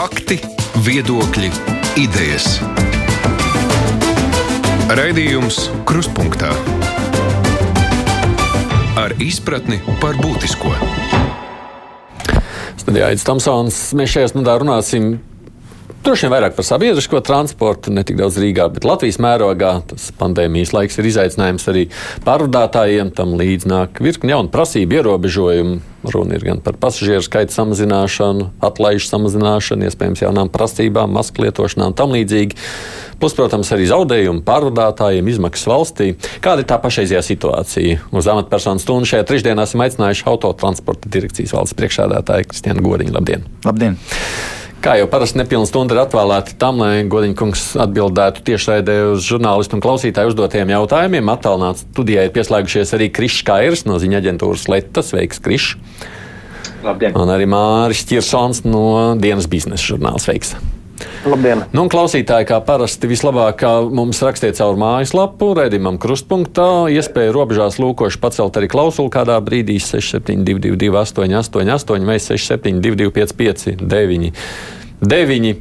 Fakti, viedokļi, idejas. Raidījums Kruspunkta ar izpratni par būtisko. Studijā Aits Tomsons. Mēs šajā stundā runāsim Droši vien vairāk par sabiedrisko transportu, ne tik daudz Rīgā, bet Latvijas mērogā. Tas pandēmijas laiks ir izaicinājums arī pārvadātājiem. Tam līdz nāk virkni jaunu prasību ierobežojumu. Runa ir gan par pasažieru skaita samazināšanu, atlaižu samazināšanu, iespējams, jaunām prasībām, masku lietošanām un tam līdzīgi. Plus, protams, arī zaudējumu pārvadātājiem, izmaksas valstī. Kāda ir tā pašreizējā situācija? Uz amatpersonu stundu šajā trešdienā esam aicinājuši autotransporta direkcijas valdes priekšādātāju Kristiānu Godiņu. Labdien! Labdien! Kā jau parasti nepilna stunda ir atvēlēta tam, lai Godiņkungs atbildētu tiešraidē uz žurnālistu un klausītāju uzdotiem jautājumiem. Attālināts studijai ir pieslēgušies arī Krišs Kairs no ziņa aģentūras Letas. Sveiks, Krišs! Labdien! Un arī Māris Čirsons no dienas biznesa žurnāla. Sveiks! Labdien! Nu, klausītāji, kā parasti, vislabāk mums rakstiet caur mājaslapu, redzamam, krustpunktā. Iespēja robežās lūkoši pacelt arī klausuli kādā brīdī 6722, 888, vai 672, 559, 9.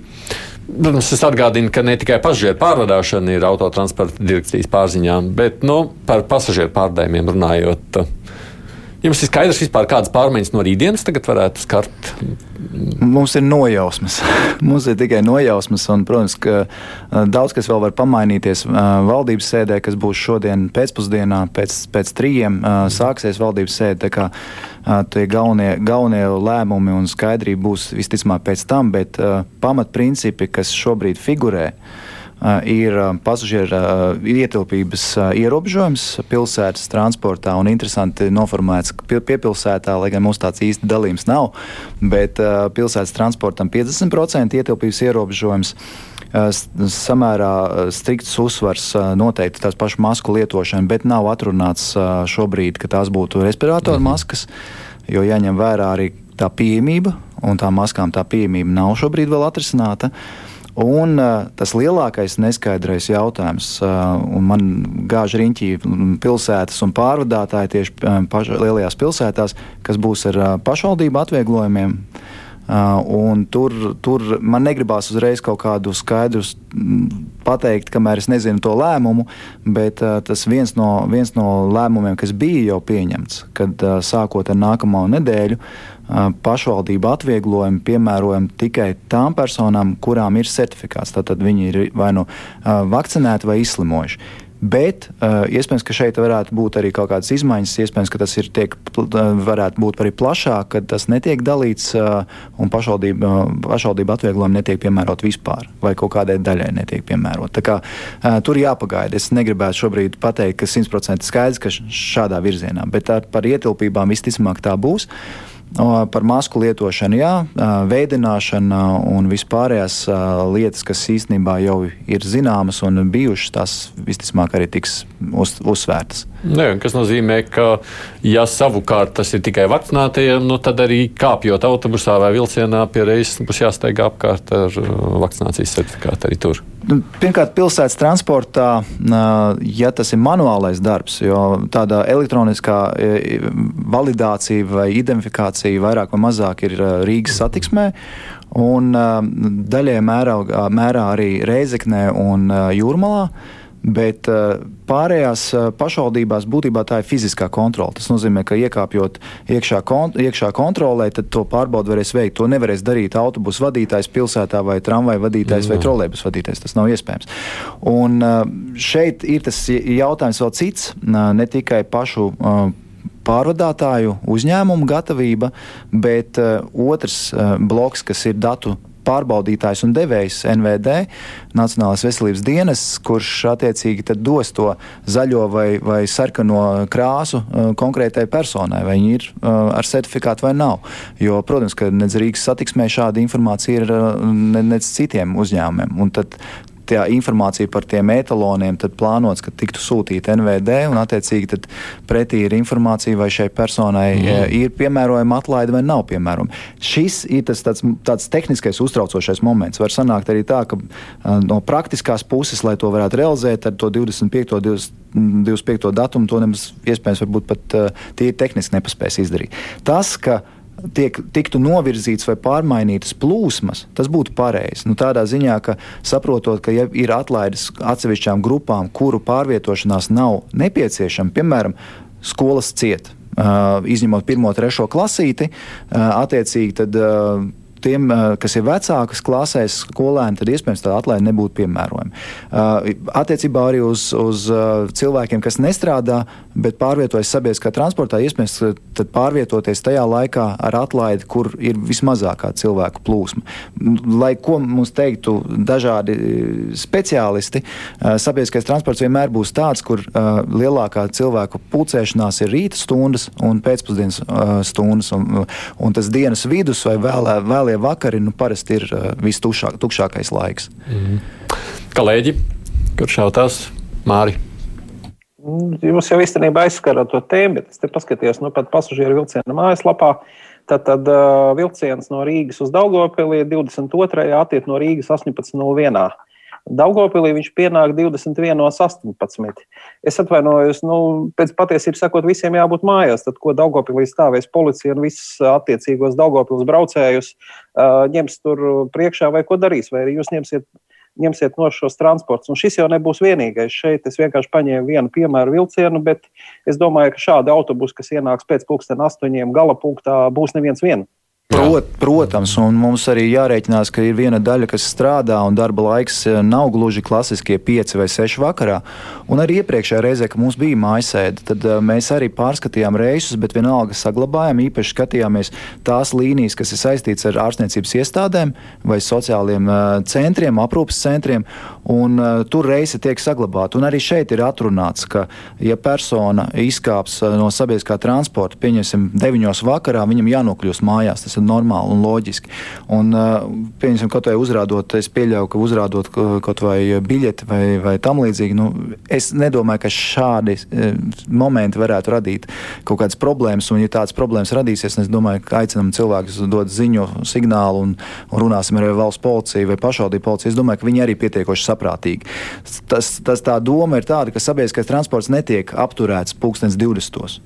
Protams, es atgādinu, ka ne tikai pasažieru pārvadāšana ir autotransporta direkcijas pārziņā, bet nu, par pasažieru pārdājumiem runājot. Jums ir skaidrs, vispār, kādas pārmaiņas no rītdienas tagad varētu skart? Mums ir nojausmas. Mums ir tikai nojausmas, un, protams, ka daudz kas vēl var pamainīties. Valdības sēdē, kas būs šodien pēcpusdienā, pēc, pēc trījiem, sāksies valdības sēde. Tie galvenie, galvenie lēmumi un skaidrība būs visticamāk pēc tam, bet pamatprincipi, kas šobrīd figurē, ir pasažieru ietilpības ierobežojums pilsētas transportā un interesanti noformulēts piepilsētā, lai gan mums tāds īsti dalījums nav, bet pilsētas transportam 50% ietilpības ierobežojums. Samērā strikts uzsvars noteikti tās pašas masku lietošana, bet nav atrunāts šobrīd, ka tās būtu respiratoru mhm. maskas, jo jāņem vērā arī tā pieejamība, un tām maskām tā pieejamība nav šobrīd vēl atrisināta. Uh, Un uh, tas lielākais neskaidrais jautājums, uh, un man gāž riņķī pilsētas un pārvadātāji tieši uh, paš, lielajās pilsētās, kas būs ar uh, pašvaldību atvieglojumiem. Uh, tur, tur man negribās uzreiz kaut kādu skaidru pateikt, kamēr es nezinu to lēmumu, bet uh, tas viens no, viens no lēmumiem, kas bija jau pieņemts, kad uh, sākot ar nākamo nedēļu, pašvaldību atvieglojumu piemērojam tikai tām personām, kurām ir certifikāts. Tātad viņi ir vai nu vakcinēti vai izslimojuši. Bet uh, iespējams, ka šeit varētu būt arī kaut kādas izmaiņas. Iespējams, ka tas ir tiek, varētu būt arī plašāk, ka tas netiek dalīts uh, un pašvaldība, uh, pašvaldība atvieglojumi netiek piemērot vispār vai kaut kādai daļai netiek piemērot. Tā kā uh, tur jāpagaida. Es negribētu šobrīd pateikt, ka simtprocentīgi skaidrs, ka šādā virzienā, bet ar, par ietilpībām visticamāk tā būs. Uh, Par masku lietošanu, jā, veidināšana un vispārējās lietas, kas īstenībā jau ir zināmas un bijušas, tās visticamāk arī tiks uz, uzsvērtas. Ne, kas nozīmē, ka, ja savukārt tas ir tikai vakcinētajiem, nu, tad arī kāpjot autobusā vai vilcienā pie reizes būs jāsteigā apkārt ar vakcinācijas certifikātu arī tur. Nu, pirmkārt, pilsētas transportā, ja tas ir manuālais darbs, jo tāda elektroniskā validācija vai identifikācija vairāk vai mazāk ir Rīgas satiksmē. Un daļai mērā, mērā arī Reizeknē un Jūrmalā. Bet pārējās pašvaldībās būtībā tā ir fiziskā kontrole. Tas nozīmē, ka iekāpjot iekšā, kont iekšā kontrolē, tad to pārbaudu varēs veikt. To nevarēs darīt autobusu vadītājs pilsētā vai tramvaja vadītājs Jā. vai trolēbus vadītājs. Tas nav iespējams. Un šeit ir tas jautājums vēl cits, ne tikai pašu pārvadātāju uzņēmumu gatavība, bet uh, otrs uh, bloks, kas ir datu pārbaudītājs un devējs NVD, Nacionālās veselības dienas, kurš attiecīgi dos to zaļo vai, vai sarkano krāsu uh, konkrētai personai, vai viņi ir uh, ar certifikātu vai nav. Jo, protams, ka nedz Rīgas satiksmē šāda informācija ir uh, ne, ne citiem uzņēmumiem. Un tad tā informācija par tiem etaloniem plānots, ka tiktu sūtīta NVD, un attiecīgi pretī ir informācija, vai šai personai mm. ir piemērojama atlaide vai nav piemērojama. Šis ir tas tāds, tāds tehniskais uztraucošais moments. Var sanākt arī tā, ka no praktiskās puses, lai to varētu realizēt ar to 25. 20, 25. datumu, to nemaz iespējams pat tīri tehniski nepaspēs izdarīt. Tas, ka tiek, tiktu novirzīts vai pārmainītas plūsmas, tas būtu pareizi. Nu, tādā ziņā, ka saprotot, ka ja ir atlaides atsevišķām grupām, kuru pārvietošanās nav nepieciešama, piemēram, skolas cieta. Uh, izņemot pirmo, trešo klasīti, uh, attiecīgi tad uh, tiem, eh, kas ir vecākas klasēs, skolēni, tad iespējams tā atlaide nebūtu piemērojama. Eh, attiecībā arī uz, uz eh, cilvēkiem, kas nestrādā, bet pārvietojas sabiedriskā transportā, iespējams pārvietoties tajā laikā ar atlaidi, kur ir vismazākā cilvēku plūsma. Lai ko mums teiktu dažādi speciālisti, sabiedriskais transports vienmēr būs tāds, kur lielākā cilvēku pulcēšanās ir rīta stundas un pēcpusdienas stundas, un, un tas dienas vidus vai vēl, vēl vēlie vakari nu, parasti ir uh, vistukšākais laiks. Mm. Kolēģi, kurš jautās Māri? Mm, jūs jau īstenībā aizskarāt to tēmu, bet es te paskatījos nu, pat pasažieru vilciena mājaslapā. Tad, tad uh, vilciens no Rīgas uz Daugopilī 22. attiek no Rīgas 18.01. Daugopilī viņš pienāk 21.18. Es atvainojos, nu, pēc patiesības sakot, visiem jābūt mājās. Tad, ko Daugopilī stāvēs policija un visus attiecīgos Daugopils braucējus uh, ņems tur priekšā vai ko darīs, vai arī jūs ņemsiet, ņemsiet no šos transports. Un šis jau nebūs vienīgais. Šeit es vienkārši paņēmu vienu piemēru vilcienu, bet es domāju, ka šādi autobusi, kas ienāks pēc pulksten astoņiem gala punktā, būs neviens viens. Prot, protams, un mums arī jārēķinās, ka ir viena daļa, kas strādā, un darba laiks eh, nav gluži klasiskie 5 vai 6 vakarā. Un arī iepriekšējā reizē, kad mums bija mājasēde, tad uh, mēs arī pārskatījām reisus, bet vienalga saglabājām. Īpaši skatījāmies tās līnijas, kas ir saistītas ar ārstniecības iestādēm vai sociāliem uh, centriem, aprūpas centriem, un uh, tur reisi tiek saglabāti. Un arī šeit ir atrunāts, ka, ja persona izkāps no sabiedriskā transporta, pieņemsim, 9 vakarā, viņam jānokļūst mājās. Tas ir normāli un loģiski. Un, pieņemsim, kaut vai uzrādot, es pieļauju, ka uzrādot kaut vai biļeti vai, vai tam līdzīgi, nu, es nedomāju, ka šādi momenti varētu radīt kaut kādas problēmas. Un, ja tādas problēmas radīsies, es domāju, ka aicinam cilvēkus dot ziņu, signālu un, un runāsim ar valsts policiju vai pašvaldību policiju. Es domāju, ka viņi arī pietiekoši saprātīgi. Tas, tas tā doma ir tāda, ka sabiedriskais transports netiek apturēts pulkstens 20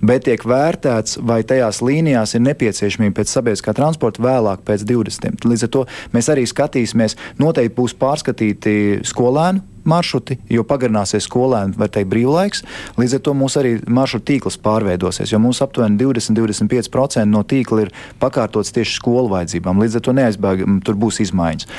bet tiek vērtēts, vai tajās līnijās ir nepieciešamība pēc sabiedriskā transporta vēlāk, pēc 20. Līdz ar to mēs arī skatīsimies, noteikti būs pārskatīti skolēnu maršruti, jo pagarināsies skolēnu, var teikt, brīvlaiks. Līdz ar to mums arī maršrutu tīkls pārveidosies, jo mums aptuveni 20-25% no tīkla ir pakārtots tieši skolu vajadzībām. Līdz ar to neaizbēgam, tur būs izmaiņas.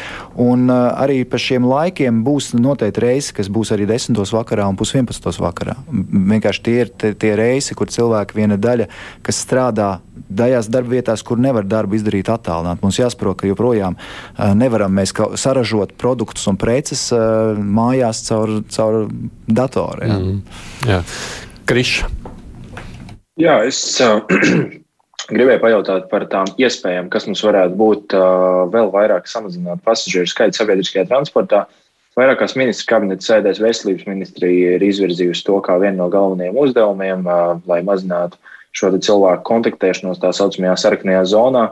Un uh, arī par šiem laikiem būs noteikti reisi, kas būs arī 10. vakarā un 11. vakarā. Vienkārši tie ir tie, tie reisi, kur cilvēki viena daļa, kas strādā tajās darbvietās, kur nevar darbu izdarīt attālināt. Mums jāsaprot, ka joprojām uh, nevaram mēs saražot produktus un preces uh, mājās caur, caur datoru. Jā. Mm. Jā. Kriša. Jā, es uh, gribēju pajautāt par tām iespējām, kas mums varētu būt uh, vēl vairāk samazināt pasažieru skaitu sabiedriskajā transportā. Vairākās ministra kabineta sēdēs veselības ministrija ir izvirzījusi to kā vienu no galvenajiem uzdevumiem, uh, lai mazinātu šo cilvēku kontaktēšanos tā saucamajā sarkanajā zonā.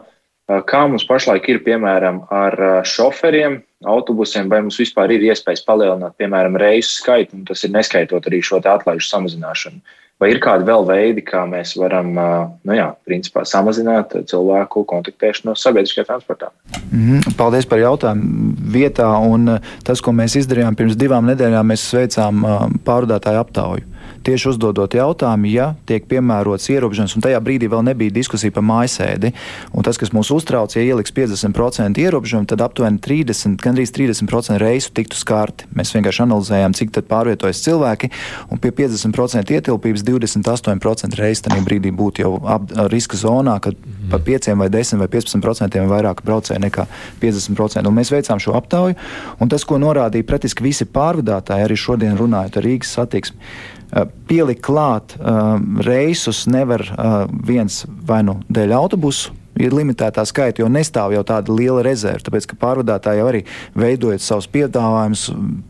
Kā mums pašlaik ir, piemēram, ar šoferiem, autobusiem, vai mums vispār ir iespējas palielināt, piemēram, reisu skaitu, un tas ir neskaitot arī šo atlaižu samazināšanu. Vai ir kādi vēl veidi, kā mēs varam nu jā, principā, samazināt cilvēku kontaktēšanos sabiedriskajā transportā? Mm, paldies par jautājumu. Vietā un tas, ko mēs izdarījām pirms divām nedēļām, mēs veicām pārvadātāju aptauju tieši uzdodot jautājumu, ja tiek piemērots ierobežojums, un tajā brīdī vēl nebija diskusija par mājasēdi. Un tas, kas mūs uztrauc, ja ieliks 50% ierobežojumu, tad aptuveni 30, gandrīz 30% reisu tiktu skarti. Mēs vienkārši analizējām, cik tad pārvietojas cilvēki, un pie 50% ietilpības 28% reisu tajā brīdī būtu jau ap, riska zonā, kad mm. pa 5 vai 10 vai 15% vairāk braucēji nekā 50%. Un mēs veicām šo aptauju, un tas, ko norādīja praktiski visi pārvadātāji, arī šodien runājot ar Rīgas satiksmi pielikt klāt uh, reisus nevar uh, viens vai nu dēļ autobusu. Ir limitētā skaita, jo nestāv jau tāda liela rezerve. Tāpēc, ka pārvadātāji jau arī veidojot savus piedāvājumus,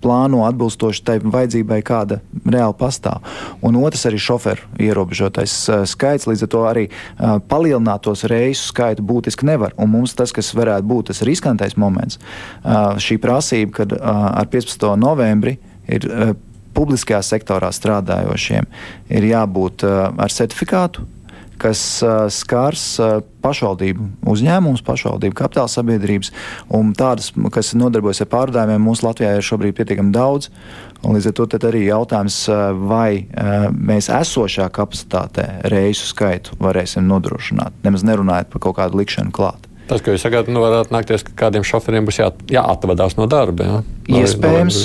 plāno atbilstoši tai vajadzībai, kāda reāli pastāv. Un otrs arī šoferu ierobežotais skaits, līdz ar to arī uh, palielināt tos reisu skaitu būtiski nevar. Un mums tas, kas varētu būt tas riskantais moments, šī prasība, kad ar 15. novembri ir publiskajā sektorā strādājošiem ir jābūt uh, ar certifikātu, kas uh, skars uh, pašvaldību uzņēmumus, pašvaldību kapitāla sabiedrības, un tādas, kas nodarbojas ar pārvadājumiem, mums Latvijā ir šobrīd pietiekami daudz. Līdz ar to arī jautājums, vai mēs esošā kapacitātē reisu skaitu varēsim nodrošināt, nemaz nerunājot par kaut kādu likšanu klāt. Tas, ko jūs sakāt, nu, varētu nākties, ka kādiem šoferiem būs jā, jāatvadās no darba. Jā? Iespējams,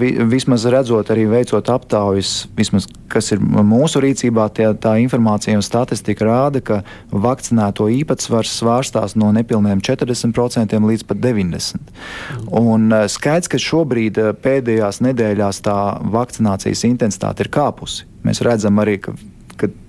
vi, vismaz redzot, arī veicot aptaujas, vismaz, kas ir mūsu rīcībā, tie, tā informācija un statistika rāda, ka vakcinēto īpatsvars svārstās no nepilniem 40% līdz pat 90%. Un skaidrs, ka šobrīd pēdējās nedēļās tā vakcinācijas intensitāte ir kāpusi. Mēs redzam arī, ka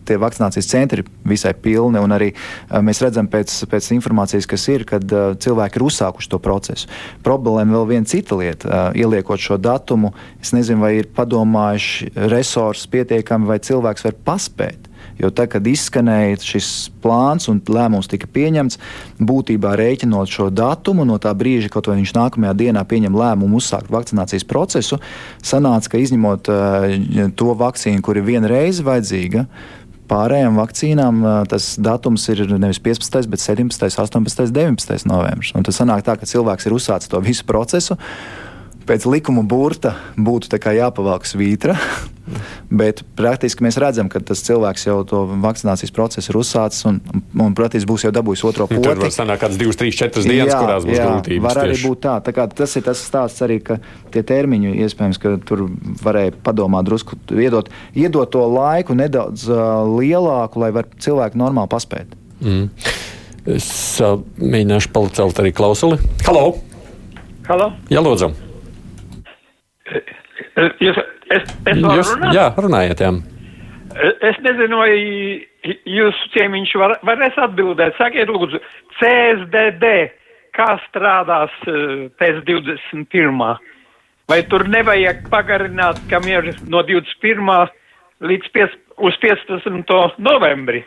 tie vakcinācijas centri visai pilni. Arī uh, mēs redzam pēc, pēc informācijas, kas ir, kad uh, cilvēki ir uzsākuši to procesu. Problēma vēl viena cita lieta, uh, ieliekot šo datumu. Es nezinu, vai ir padomājuši resursi pietiekami, vai cilvēks var paspēt. Jo tad, kad izskanēja šis plāns un lēmums tika pieņemts, būtībā rēķinot šo datumu no tā brīža, kaut vai viņš nākamajā dienā pieņem lēmumu uzsākt vakcinācijas procesu, sanāca, ka izņemot uh, to vakcīnu, kur ir viena reize vajadzīga, Pārējām vakcīnām tas datums ir nevis 15, bet 17, 18, 19 novembris. Un tas sanāk tā, ka cilvēks ir uzsācis to visu procesu, pēc likuma burta būtu jāpavalk svītra. Bet praktiski mēs redzam, ka tas cilvēks jau to vakcinācijas procesu ir uzsācis un, un praktiski būs jau dabūjis otro poti. Tur var sanākt kāds 2, 3, 4 dienas, jā, kurās būs jā, grūtības. Var arī būt tā. tā kā, tas ir tas stāsts arī, ka tie termiņi iespējams, ka tur varēja padomāt drusku, iedot, iedot to laiku nedaudz uh, lielāku, lai var cilvēki normāli paspēt. Mm. Es uh, mēģināšu palicelt arī klausuli. Halo! Halo! Jā, lūdzu! Jūs, es, es Jūs, runāt? jā, runājiet, jā. Es nezinu, vai jūsu ciemiņš var, varēs atbildēt. Sakiet, lūdzu, CSDD, kā strādās eh, pēc 21. Vai tur nevajag pagarināt, kam ir no 21. līdz 5, uz 15. novembri?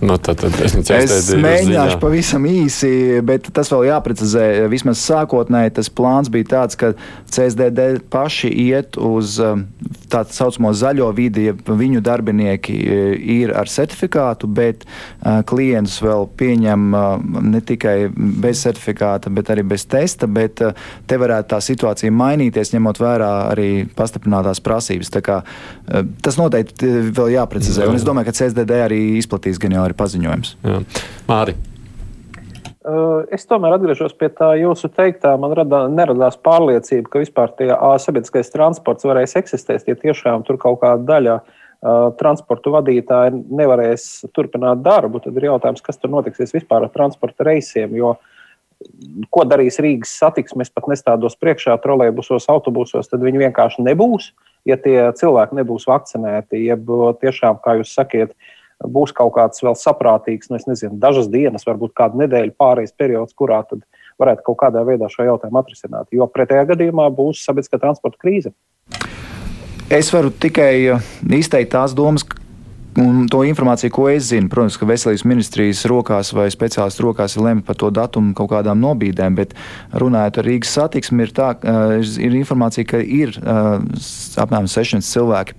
Nu, tad, tad es es mēģināšu ziņā. pavisam īsi, bet tas vēl jāprecizē. Vismaz sākotnēji tas plāns bija tāds, ka CSDD paši iet uz um, tā saucamo zaļo vidi, ja viņu darbinieki e, ir ar certifikātu, bet uh, klientus vēl pieņem uh, ne tikai bez certifikāta, bet arī bez testa. Bet te varētu tā situācija mainīties, ņemot vērā arī pastiprinātās prasības. Kā, tas noteikti vēl jāprecizē. Un es domāju, ka CSDD arī izplatīs jau arī paziņojums. Jā. Māri. Es tomēr atgriežos pie tā jūsu teiktā. Man radā, neradās pārliecība, ka vispār tie sabiedriskais transports varēs eksistēt, ja tiešām tur kaut kāda daļa uh, transportu vadītāji nevarēs turpināt darbu. Tad ir jautājums, kas tur notiksies vispār ar transporta reisiem. Jo, ko darīs Rīgas satiksmes, pat nestādos priekšā trolēļbusos, autobusos, tad viņi vienkārši nebūs, ja tie cilvēki nebūs vakcinēti. Jeb tiešām, kā jūs sakiet, uh, būs kaut kāds vēl saprātīgs, nu, nezinu, dažas dienas, varbūt kāda nedēļa pārējais periods, kurā tad varētu kaut kādā veidā šo jautājumu atrisināt. Jo pretējā gadījumā būs sabiedriskā transporta krīze. Es varu tikai uh, izteikt tās domas, Un to informāciju, ko es zinu, protams, ka veselības ministrijas rokās vai speciālistu rokās ir lemt par to datumu kaut kādām nobīdēm, bet runājot ar Rīgas satiksmi, ir, tā, uh, ir informācija, ka ir uh, apmēram 600 cilvēki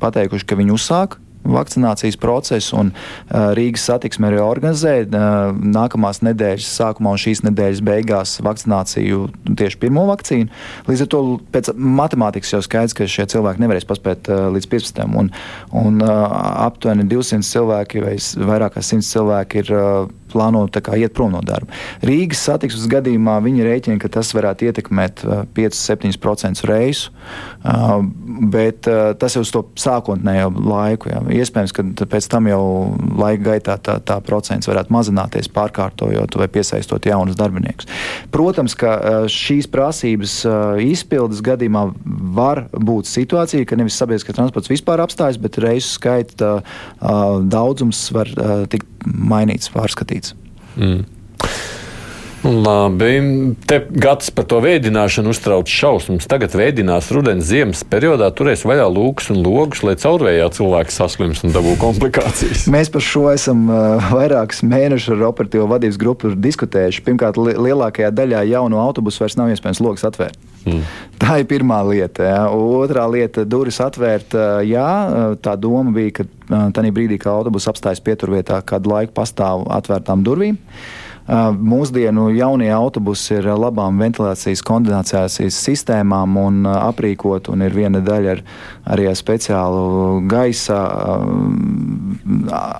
pateikuši, ka viņi uzsāk vakcinācijas procesu, un Rīgas satiksme arī organizē nākamās nedēļas sākumā un šīs nedēļas beigās vakcināciju tieši pirmo vakcīnu. Līdz ar to pēc matemātikas jau skaidrs, ka šie cilvēki nevarēs paspēt līdz 15. un, un aptuveni 200 cilvēki vai vairāk kā 100 cilvēki ir plāno iet prom no darba. Rīgas satiksmes gadījumā viņi rēķina, ka tas varētu ietekmēt 5-7% uh, reisu, bet tas jau uz to sākotnējo laiku. Jā. Iespējams, ka pēc tam jau laika gaitā tā, tā procents varētu mazināties, pārkārtojot vai piesaistot jaunus darbiniekus. Protams, ka šīs prasības izpildes gadījumā var būt situācija, ka nevis sabiedriskais transports vispār apstājas, bet reisu skaita daudzums var tikt mainīts, pārskatīts. Mm. Labi, te gads par to veidināšanu uztrauc šausmas. Tagad veidinās rudens ziemas periodā, turēs vaļā lūgus un logus, lai caurvējā cilvēki saslims un dabū komplikācijas. Mēs par šo esam vairākus mēnešus ar operatīvo vadības grupu diskutējuši. Pirmkārt, li lielākajā daļā jaunu autobusu vairs nav iespējams logus atvērt. Mm. Tā ir pirmā lieta. Jā. Otrā lieta - durvis atvērt. Jā, tā doma bija, ka tajā brīdī, kad autobus apstājas pieturvietā, kādu laiku pastāv atvērtām durvīm. Mūsdienu jaunie autobusi ir labām ventilācijas, kondensācijas sistēmām un aprīkot, un ir viena daļa ar, arī ar speciālu gaisa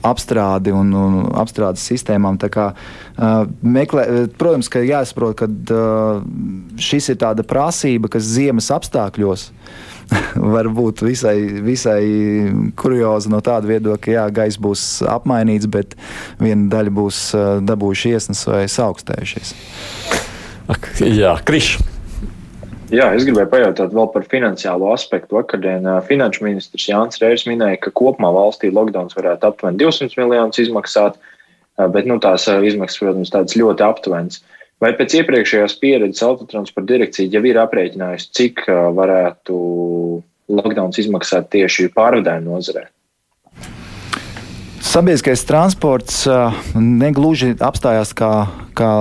apstrādi un, un apstrādes sistēmām. Kā, meklē, protams, ka jāsaprot, ka šis ir tāda prasība, kas ziemas apstākļos var būt visai, visai kurioza no tāda viedokļa, ka jā, gaisa būs apmainīts, bet viena daļa būs dabūjuši iesnas vai augstējušies. Ak, jā, Krišs. Jā, es gribēju pajautāt vēl par finansiālo aspektu. Vakardien finanšu ministrs Jānis Reirs minēja, ka kopumā valstī lockdowns varētu aptuveni 200 miljonus izmaksāt, bet nu, tās izmaksas, protams, tādas ļoti aptuvenas. Uh, Vai pēc iepriekšējās pieredzes autotransporta direkcija jau ir aprēķinājusi, cik varētu lockdown izmaksāt tieši pārvadājumu nozarē? Sabiedriskais transports negluži apstājās kā kā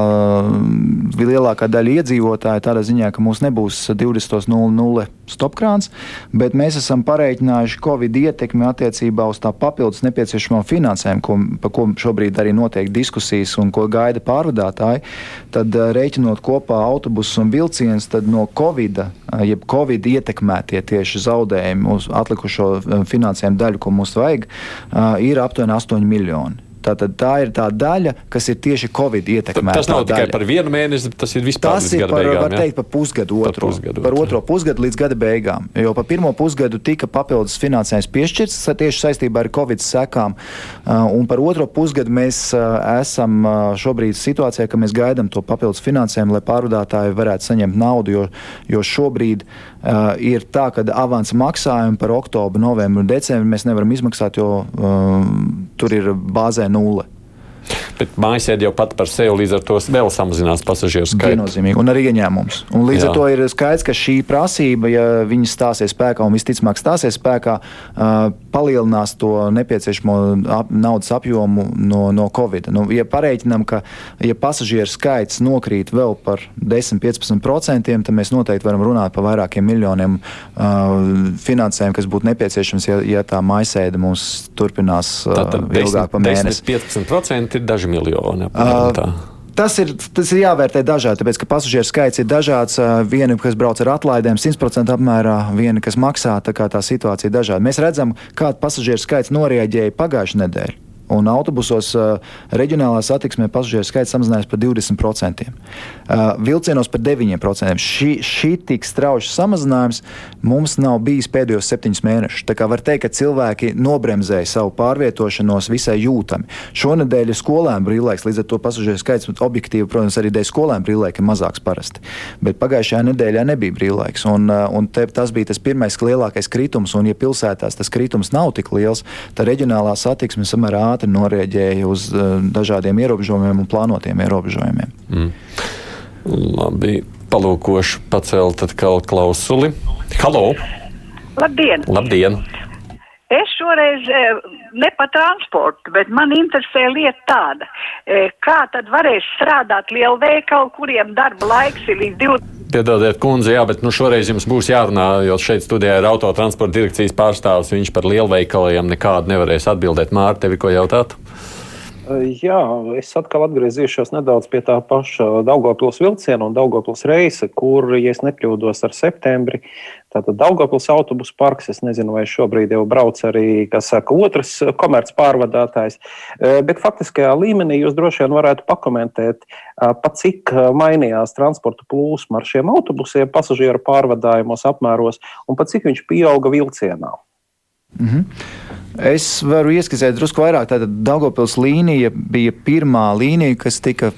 lielākā daļa iedzīvotāju, tādā ziņā, ka mums nebūs 20.00 stopkrāns, bet mēs esam pareiķinājuši Covid ietekmi attiecībā uz tā papildus nepieciešamo finansējumu, ko, par ko šobrīd arī notiek diskusijas un ko gaida pārvadātāji. Tad rēķinot kopā autobusus un vilcienus, tad no Covid, jeb Covid ietekmētie tieši zaudējumi uz atlikušo finansējumu daļu, ko mums vajag, ir aptuveni 8 miljoni. Tātad tā ir tā daļa, kas ir tieši Covid ietekmēta. Tas nav tikai daļa. par vienu mēnesi, tas ir vispār tas ir par, beigām, var teikt, par pusgadu otro. Par, pusgadu, par otro pusgadu līdz gada beigām. Jo par pirmo pusgadu tika papildus finansējums piešķirts tieši saistībā ar Covid sekām. Uh, un par otro pusgadu mēs uh, esam uh, šobrīd situācijā, ka mēs gaidām to papildus finansējumu, lai pārvadātāji varētu saņemt naudu, jo, jo šobrīd uh, ir tā, ka avansa maksājumi par oktobru, novembru un decembri mēs nevaram izmaksāt, jo uh, tur ir bāzē nulle. Bet mājasēde jau pat par sevi līdz ar to vēl samazinās pasažieru skaitu. Viennozīmīgi, un arī ieņēmums. Un līdz Jā. ar to ir skaidrs, ka šī prasība, ja viņi stāsies spēkā un visticamāk stāsies spēkā, uh, palielinās to nepieciešamo ap, naudas apjomu no, no Covid. Nu, ja pareiķinām, ka ja pasažieru skaits nokrīt vēl par 10-15%, tad mēs noteikti varam runāt par vairākiem miljoniem uh, finansējumu, kas būtu nepieciešams, ja, ja tā mājasēde mums turpinās uh, ilgāk pa mēnesi. 10-15% ir daži miljoni. Apmēram, Tas ir, tas ir jāvērtē dažādi, tāpēc ka pasažieru skaits ir dažāds. Viena, kas brauc ar atlaidēm, 100% apmērā, viena, kas maksā. Tā tā situācija ir dažāda. Mēs redzam, kāda pasažieru skaits norēģēja pagājušajā nedēļā un autobusos uh, reģionālā satiksmē pasažieru skaits samazinājās par 20%. Uh, vilcienos par 9%. Šī, šī tik strauja samazinājums mums nav bijis pēdējos septiņus mēnešus. Tā kā var teikt, ka cilvēki nobremzēja savu pārvietošanos visai jūtami. Šonadēļ ir skolēnu brīvlaiks, līdz ar to pasažieru skaits objektīvi, protams, arī dēļ skolēnu brīvlaika ir mazāks parasti. Bet pagājušajā nedēļā nebija brīvlaiks, un, uh, un te, tas bija tas pirmais lielākais kritums. Un, ja pilsētās tas kritums nav tik liels, tad reģionālā satiksme samērā ātri norēģēja uz uh, dažādiem ierobežojumiem un plānotiem ierobežojumiem. Mm. Labi, palūkošu pacelt atkal klausuli. Halo! Labdien! Labdien. Es šoreiz eh, ne par transportu, bet man interesē lieta tāda, eh, kā tad varēs strādāt lielveikalu, kuriem darba laiks ir līdz 20. Piedodiet, kundze, jā, bet nu, šoreiz jums būs jārunā, jo šeit studijā ir autotransporta direkcijas pārstāvis. Viņš par lielveikaliem nekādu nevarēs atbildēt. Mārta, tev ir ko jautāt? Jā, es atkal atgriezīšos nedaudz pie tā paša Daugopils vilciena un Daugopils reisa, kur, ja es nekļūdos ar septembri, tātad Daugopils autobusu parks, es nezinu, vai šobrīd jau brauc arī, kas saka, otrs komerc pārvadātājs, bet faktiskajā līmenī jūs droši vien varētu pakomentēt, pa cik mainījās transporta plūsma ar šiem autobusiem pasažieru pārvadājumos apmēros un pa cik viņš pieauga vilcienā. Mm -hmm. Es varu ieskicēt drusku vairāk. Tātad Daugopils līnija bija pirmā līnija, kas tika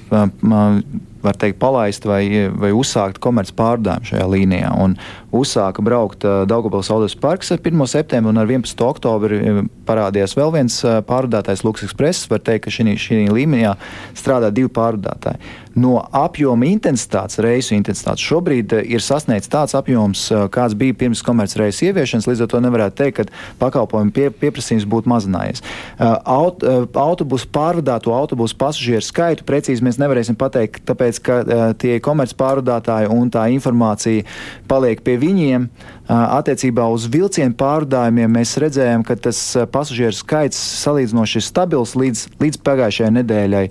var teikt, palaist vai, vai uzsākt komerci pārdājumu šajā līnijā. Un uzsāka braukt Daugopils Audas parks ar 1. septembri un ar 11. oktobri parādījās vēl viens pārdātājs Lux Express. Var teikt, ka šī, šī līmenī strādā divi pārdātāji. No apjoma intensitātes, reisu intensitātes šobrīd ir sasniegts tāds apjoms, kāds bija pirms komercreisu ieviešanas. Līdz ar to nevarētu teikt, ka pakalpojumu pie, pieprasījums būtu mazinājies. Aut, autobusu pārvadāto autobusu pasažieru skaitu precīzi mēs nevarēsim pateikt, tāpēc ka tie komerc pārvadātāji un tā informācija paliek pie viņiem. Attiecībā uz vilcienu pārvadājumiem mēs redzējām, ka tas pasažieru skaits salīdzinoši ir stabils līdz, līdz pagājušajai nedēļai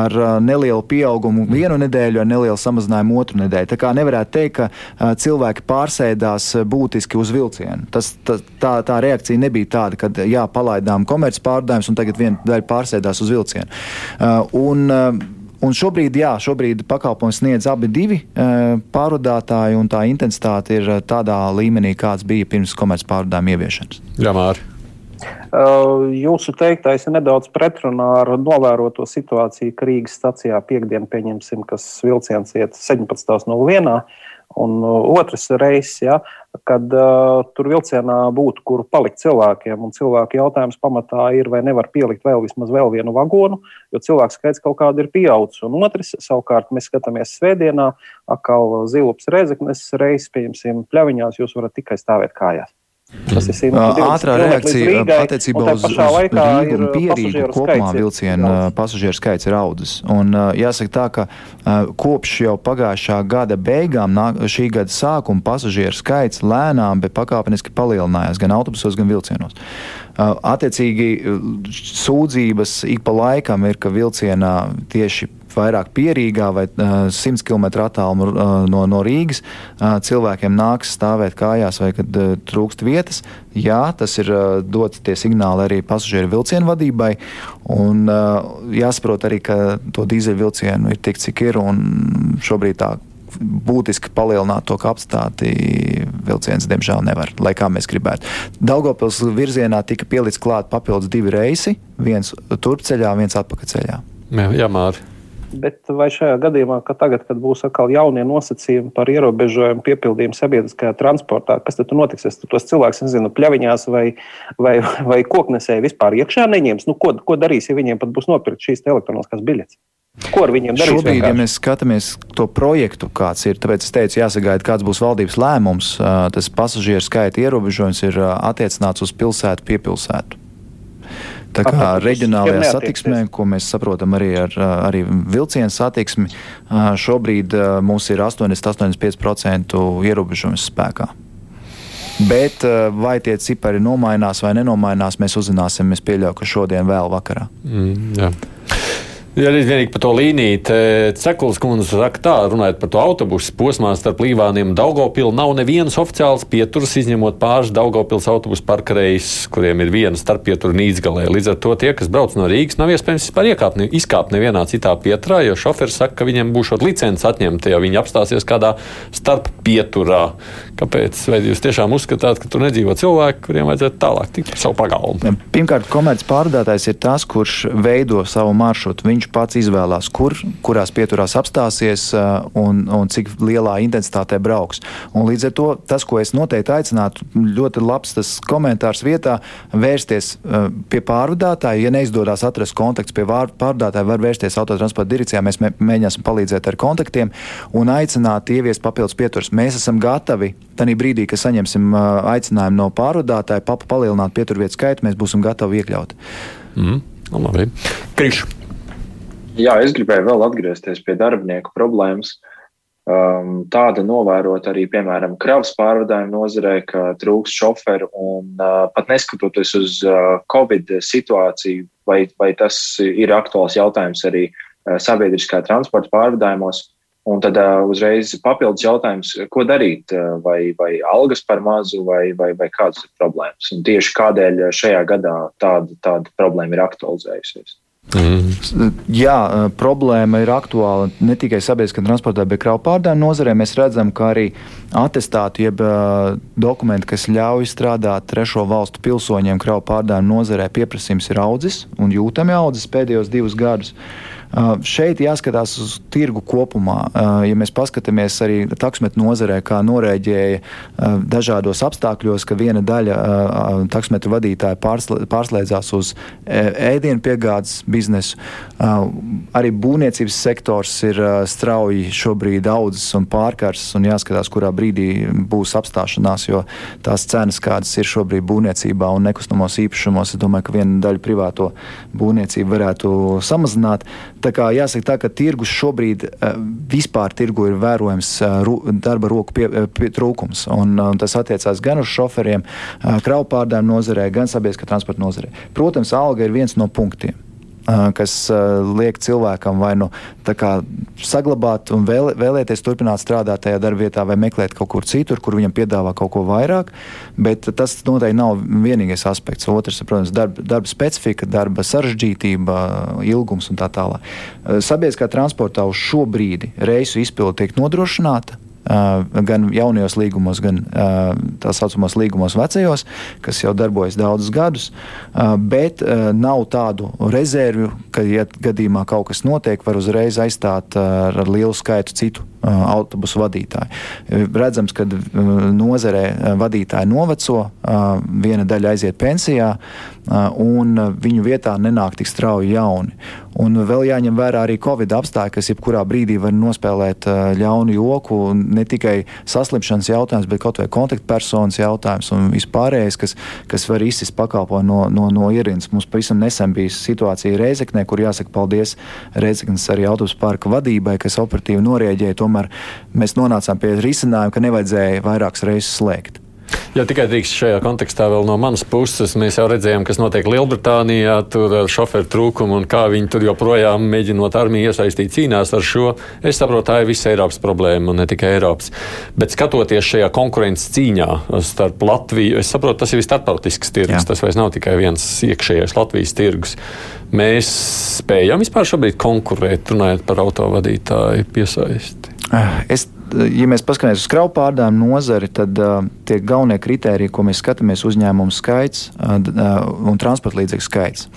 ar nelielu pieaugumu vienu nedēļu, ar nelielu samazinājumu otru nedēļu. Tā kā nevarētu teikt, ka cilvēki pārsēdās būtiski uz vilcienu. Tas, tā, tā, tā reakcija nebija tāda, ka jā, palaidām komerci pārvadājumus un tagad viena daļa pārsēdās uz vilcienu. Un, Un šobrīd, jā, šobrīd pakalpojums sniedz abi divi uh, pārvadātāji, un tā intensitāte ir tādā līmenī, kāds bija pirms komerces pārvadājuma ieviešanas. Jā, Mārķis. Uh, jūsu teiktais ir nedaudz pretrunā ar novēroto situāciju, ka Rīgas stacijā piekdienā pieņemsim, kas vilciens iet 17.01. Un uh, otrs reizes, ja, kad uh, tur vilcienā būtu, kur palikt cilvēkiem, un cilvēku jautājums pamatā ir, vai nevar pielikt vēl vismaz vēl vienu vagonu, jo cilvēku skaits kaut kāda ir pieaudzis. Un otrs, savukārt, mēs skatāmies svētdienā, atkal Zilops Rezeknes reizes, pieņemsim, pļaviņās, jūs varat tikai stāvēt kājās. Tas ir 120 ātrā reakcija attiecībā uz, uz Rīgu un Pierīgu kopumā vilcienu pasažieru skaits ir audzis. Un jāsaka tā, ka kopš jau pagājušā gada beigām, šī gada sākuma pasažieru skaits lēnām, bet pakāpeniski palielinājās gan autobusos, gan vilcienos. Attiecīgi sūdzības ik pa laikam ir, ka vilcienā tieši vairāk pierīgā vai uh, 100 km attālumu uh, no, no Rīgas, uh, cilvēkiem nāks stāvēt kājās vai kad uh, trūkst vietas. Jā, tas ir uh, dots tie signāli arī pasažieru vilcienu vadībai. Un, uh, jāsaprot arī, ka to dīzeļvilcienu ir tik, cik ir, un šobrīd tā būtiski palielināt to kapacitāti vilciens, diemžēl, nevar, lai kā mēs gribētu. Daugopils virzienā tika pielikts klāt papildus divi reisi, viens turpceļā, viens atpakaļceļā. Jā, jā Mārķis. Bet vai šajā gadījumā, ka tagad, kad būs atkal jaunie nosacījumi par ierobežojumu piepildījumu sabiedriskajā transportā, kas tad notiks? Es tos cilvēkus nezinu, pļaviņās vai, vai, vai koknesēji vispār iekšā neņems. Nu, ko, ko darīs, ja viņiem pat būs nopirkt šīs elektroniskās biļetes? Ko ar viņiem darīt? Šobrīd, vienkārši? ja mēs skatāmies to projektu, kāds ir, tāpēc es teicu, jāsagaida, kāds būs valdības lēmums. Tas pasažieru skaita ierobežojums ir attiecināts uz pilsētu piepilsētu. Tā kā reģionālajā satiksmē, ko mēs saprotam arī ar arī vilcienu satiksmi, šobrīd mums ir 80-85% ierobežojums spēkā. Bet vai tie cipari nomainās vai nenomainās, mēs uzzināsim. Es pieļauju, ka šodien vēl vakarā. Mm, jā. Ja arī vienīgi par to līniju, Cekls kundze saka tā, runājot par to autobusu posmā starp Līvāniem un Daugopilu, nav nevienas oficiālas pieturas, izņemot pāris Daugopils autobusu parkarejas, kuriem ir viena starppietura Nīdzgalē. Līdz ar to tie, kas brauc no Rīgas, nav iespējams vispār iekāpt, izkāpt nevienā citā pieturā, jo šoferis saka, ka viņiem būs šāda licence atņemta, ja viņi apstāsies kādā starppieturā. Kāpēc? Vai jūs tiešām uzskatāt, ka tur nedzīvo cilvēki, kuriem vajadzētu tālāk tikt savu pagalmu? Pirmkārt, komerces pārdotājs ir tas, kurš veido savu maršrutu. Viņš pats izvēlās, kur, kurās pieturās apstāsies un, un cik lielā intensitātē brauks. Un līdz ar to tas, ko es noteikti aicinātu, ļoti labs tas komentārs vietā, vērsties pie pārvadātāja. Ja neizdodas atrast kontakts pie pārvadātāja, var vērsties autotransporta direkcijā. Mēs mēģināsim palīdzēt ar kontaktiem un aicināt ieviest papildus pieturas. Mēs esam gatavi Tanī brīdī, kad saņemsim aicinājumu no pārvadātāja, papa palielināt pieturvietu skaitu, mēs būsim gatavi iekļaut. Mm, labi. Krišs. Jā, es gribēju vēl atgriezties pie darbinieku problēmas. Um, tāda novērot arī, piemēram, kravas pārvadājumu nozarē, ka trūks šoferu un uh, pat neskatoties uz uh, Covid situāciju, vai, vai tas ir aktuāls jautājums arī uh, sabiedriskā transporta pārvadājumos. Un tad uh, uzreiz papildus jautājums, ko darīt, uh, vai, vai algas par mazu, vai, vai, vai kādas ir problēmas. Un tieši kādēļ šajā gadā tāda, tāda problēma ir aktualizējusies. Mm. Jā, problēma ir aktuāla ne tikai sabiedriskā transportā, bet kravu pārdājumu nozarē. Mēs redzam, ka arī atestāti, jeb uh, dokumenti, kas ļauj strādāt trešo valstu pilsoņiem kravu pārdājumu nozarē, pieprasījums ir audzis un jūtami audzis pēdējos divus gadus. Šeit jāskatās uz tirgu kopumā. Ja mēs paskatāmies arī taksometru nozarē, kā norēģēja dažādos apstākļos, ka viena daļa taksometru vadītāja pārslēdzās uz ēdienu piegādes biznesu, arī būvniecības sektors ir strauji šobrīd audzis un pārkarsts, un jāskatās, kurā brīdī būs apstāšanās, jo tās cenas, kādas ir šobrīd būvniecībā un nekustamos īpašumos, es domāju, ka viena daļa privāto būvniecību varētu samazināt. Tā kā jāsaka tā, ka tirgus šobrīd vispār tirgu ir vērojams darba roku pie, pie, trūkums, un, un tas attiecās gan uz šoferiem, kravu pārdājumu nozarē, gan sabiedriskā transporta nozarē. Protams, alga ir viens no punktiem kas liek cilvēkam vai nu saglabāt un vēl, vēlēties turpināt strādāt tajā darbvietā vai meklēt kaut kur citur, kur viņam piedāvā kaut ko vairāk. Bet tas noteikti nav vienīgais aspekts. Otrs, protams, darba, darba specifika, darba sarežģītība, ilgums un tā tālāk. Sabiedriskā transportā uz šo brīdi reisu izpilde tiek nodrošināta gan jaunajos līgumos, gan tā saucamos līgumos vecajos, kas jau darbojas daudzus gadus, bet nav tādu rezervju, ka, ja gadījumā kaut kas notiek, var uzreiz aizstāt ar lielu skaitu citu autobusu vadītāju. Redzams, ka nozarē vadītāji noveco, viena daļa aiziet pensijā, un viņu vietā nenāk tik strauji jauni. Un vēl jāņem vērā arī Covid apstākļi, kas jebkurā brīdī var nospēlēt ļaunu joku. Ne tikai saslimšanas jautājums, bet kaut vai kontaktpersonas jautājums un vispārējais, kas, kas var izsist pakalpojumu no, no, no ierīnas. Mums pavisam nesen bija situācija Reizeknē, kur jāsaka paldies Reizeknas arī autobusu parka vadībai, kas operatīvi norēģēja. Tomēr mēs nonācām pie risinājuma, ka nevajadzēja vairākas reizes slēgt. Ja tikai drīkst šajā kontekstā vēl no manas puses, mēs jau redzējām, kas notiek Lielbritānijā, tur ar šoferu trūkumu un kā viņi tur joprojām mēģinot armiju iesaistīt cīnās ar šo. Es saprotu, tā ir visa Eiropas problēma un ne tikai Eiropas. Bet skatoties šajā konkurences cīņā starp Latviju, es saprotu, tas ir starptautisks tirgus. Jā. Tas vairs nav tikai viens iekšējais Latvijas tirgus. Mēs spējam vispār šobrīd konkurēt, runājot par autovadītāju piesaisti. Es ja mēs paskatāmies uz kravu pārdājumu nozari, tad uh, tie galvenie kriteriji, ko mēs skatāmies, ir uzņēmumu skaits uh, un transporta līdzekļu skaits.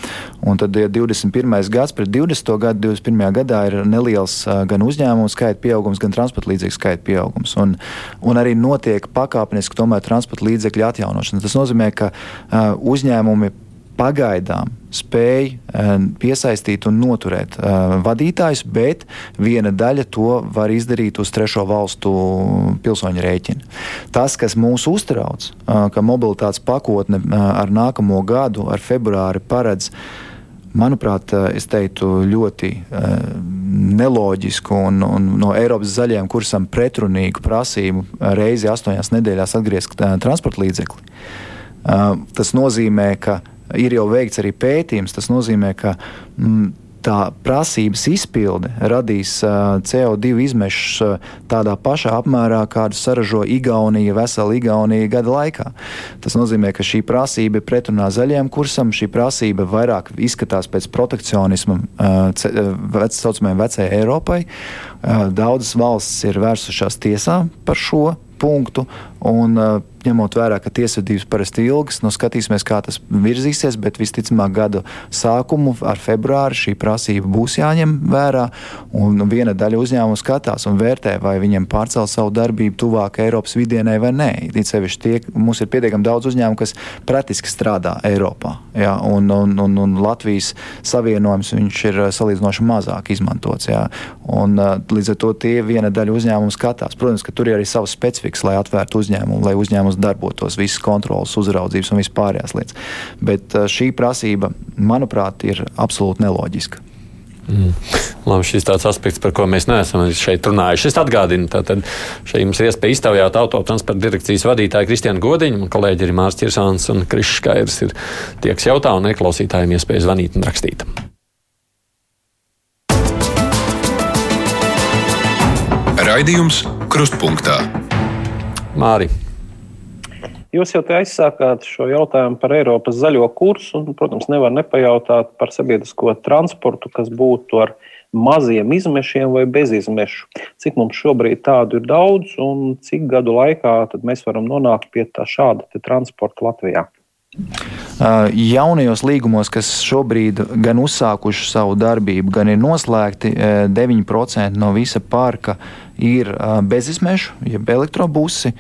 Un tad ja 21. gads pret 20. gadu, 21. gadā ir neliels uh, gan uzņēmumu skaita pieaugums, gan transporta līdzekļu skaita pieaugums. Un, un arī notiek pakāpeniski tomēr transporta līdzekļu atjaunošana. Tas nozīmē, ka uh, uzņēmumi pagaidām spēj eh, piesaistīt un noturēt uh, vadītājus, bet viena daļa to var izdarīt uz trešo valstu pilsoņu rēķina. Tas, kas mūs uztrauc, uh, ka mobilitātes pakotne ar nākamo gadu, ar februāri paredz manuprāt, es teiktu, ļoti neloģisku un, un no Eiropas zaļajiem kursam pretrunīgu prasību reizi astoņās nedēļās atgriezt transporta līdzekli. Tas nozīmē, ka ir jau veikts arī pētījums. Tas nozīmē, ka mm, tā prasības izpilde radīs uh, CO2 izmešus uh, tādā pašā apmērā, kādu saražo Igaunija, vesela Igaunija gada laikā. Tas nozīmē, ka šī prasība ir pretrunā zaļajam kursam, šī prasība vairāk izskatās pēc protekcionisma, uh, vec, saucamajai vecajai Eiropai. Daudzas valstis ir vērsušās tiesā par šo punktu, un uh, ņemot vērā, ka tiesvedības parasti ilgas, nu, skatīsimies, kā tas virzīsies, bet visticamāk gada sākumu ar februāri šī prasība būs jāņem vērā, un viena daļa uzņēmumu skatās un vērtē, vai viņiem pārcelt savu darbību tuvāk Eiropas vidienē vai nē. It sevišķi tie, mums ir pietiekami daudz uzņēmumu, kas praktiski strādā Eiropā, jā, un, un, un, un Latvijas savienojums ir uh, salīdzinoši mazāk izmantots, jā, un uh, līdz ar to tie viena daļa uzņēmumu skatās. Protams, ka tur ir arī savas specifikas, lai atvērtu uzņēmumu, lai uzņēmums darbotos, visas kontrolas, uzraudzības un vispārējās lietas. Bet uh, šī prasība, manuprāt, ir absolūti neloģiska. Mm. Labi, šis tāds aspekts, par ko mēs neesam šeit runājuši. Es atgādinu, ka šeit jums ir iespēja iztaujāt autotransporta direkcijas vadītāju Kristiānu Godiņu. Man kolēģi ir Mārcis Kirsāns un Krišs Skaidrs. Ir tie, kas jautā un neklausītājiem iespēja zvanīt un rakstīt. Raidījums Krustpunktā. Māri. Jūs jau te aizsākāt šo jautājumu par Eiropas zaļo kursu, un, protams, nevar nepajautāt par sabiedrisko transportu, kas būtu ar maziem izmešiem vai bez izmešu. Cik mums šobrīd tādu ir daudz, un cik gadu laikā mēs varam nonākt pie tā šāda transporta Latvijā? Jaunajos līgumos, kas šobrīd gan uzsākuši savu darbību, gan ir noslēgti, 9% no visa parka ir bezizmešu, jeb elektrobusi.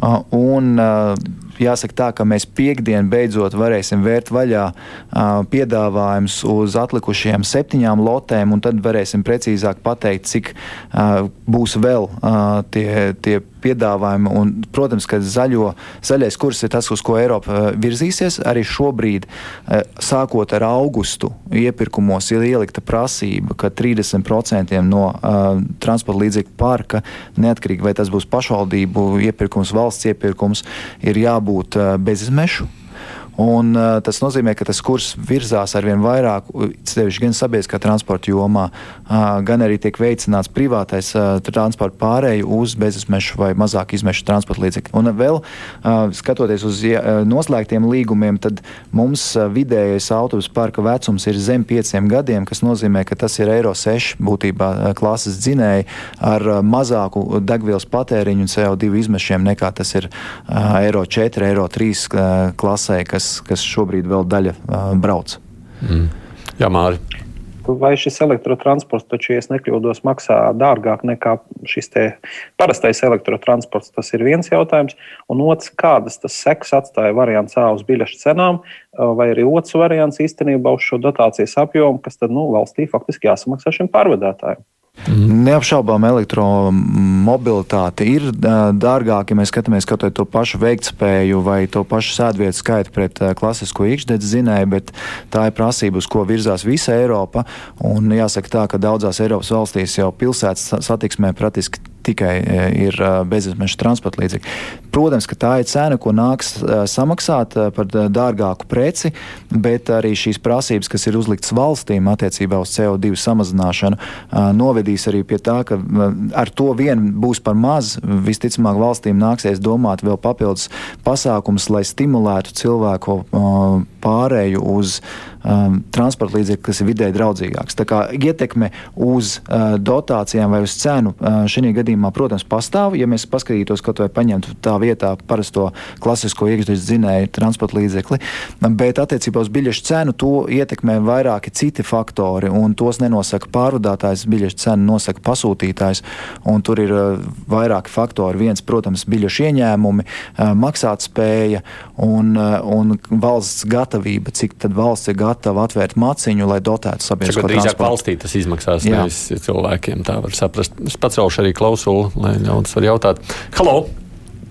Un, jāsaka tā, ka mēs piekdien beidzot varēsim vērt vaļā piedāvājumus uz atlikušajām septiņām lotēm, un tad varēsim precīzāk pateikt, cik būs vēl tie, tie piedāvājumi. Un, protams, ka zaļo, zaļais kurs ir tas, uz ko Eiropa virzīsies. Arī šobrīd, sākot ar augustu, iepirkumos ir ielikta prasība, ka 30% no uh, transporta līdzekļu parka, neatkarīgi vai tas būs pašvaldību iepirkums, valsts iepirkums, ir jābūt jābūt bezizmešu. Un, uh, tas nozīmē, ka tas kurs virzās ar vien vairāk, sevišķi gan sabiedriskā transporta jomā, uh, gan arī tiek veicināts privātais uh, transporta pārēju uz bezizmešu vai mazāk izmešu transporta līdzekļu. Un vēl skatoties uz noslēgtiem līgumiem, tad mums vidējais autobusu parka vecums ir zem pieciem gadiem, kas nozīmē, ka tas ir Eiro 6 būtībā klases dzinēji ar mazāku degvielas patēriņu un CO2 izmešiem nekā tas ir Eiro 4, Eiro 3 uh, klasē, kas kas, kas šobrīd vēl daļa uh, brauc. Mm. Jā, Māri. Vai šis elektrotransports, taču, ja nekļūdos, maksā dārgāk nekā šis parastais elektrotransports? Tas ir viens jautājums. Un otrs, kādas tas seks atstāja variants A uz biļešu cenām, vai arī otrs variants īstenībā uz šo dotācijas apjomu, kas tad nu, valstī faktiski jāsamaksā šim pārvadātājiem. Neapšaubām elektromobilitāte ir dārgāka, ja mēs skatāmies kaut to pašu veiktspēju vai to pašu sēdvietu skaitu pret klasisko iekšdedz zinēju, bet tā ir prasība, uz ko virzās visa Eiropa. Un jāsaka tā, ka daudzās Eiropas valstīs jau pilsētas satiksmē praktiski tikai ir bezizmešu transporta līdzekļi. Protams, ka tā ir cena, ko nāks samaksāt par dārgāku preci, bet arī šīs prasības, kas ir uzliktas valstīm attiecībā uz CO2 samazināšanu, novedīs arī pie tā, ka ar to vien būs par maz. Visticamāk, valstīm nāksies domāt vēl papildus pasākums, lai stimulētu cilvēku pārēju uz um, transporta līdzekļu, kas ir vidē draudzīgāks. Tā kā ietekme uz uh, dotācijām vai uz cenu uh, šajā gadījumā, protams, pastāv. Ja mēs paskatītos kaut vai paņemtu tā vietā parasto klasisko iekšzemes dzinēju transporta līdzekli, bet attiecībā uz biļešu cenu to ietekmē vairāki citi faktori, un tos nenosaka pārvadātājs, biļešu cenu nosaka pasūtītājs, un tur ir uh, vairāki faktori. Viens, protams, biļešu ieņēmumi, uh, maksātspēja un, uh, un valsts gatavība, cik tad valsts ir gatava atvērt maciņu, lai dotētu sabiedrisko transportu. Drīzāk valstī tas izmaksās, nevis cilvēkiem. Tā var saprast. Es pacelšu arī klausulu, lai ļaudis var jautāt. Halo!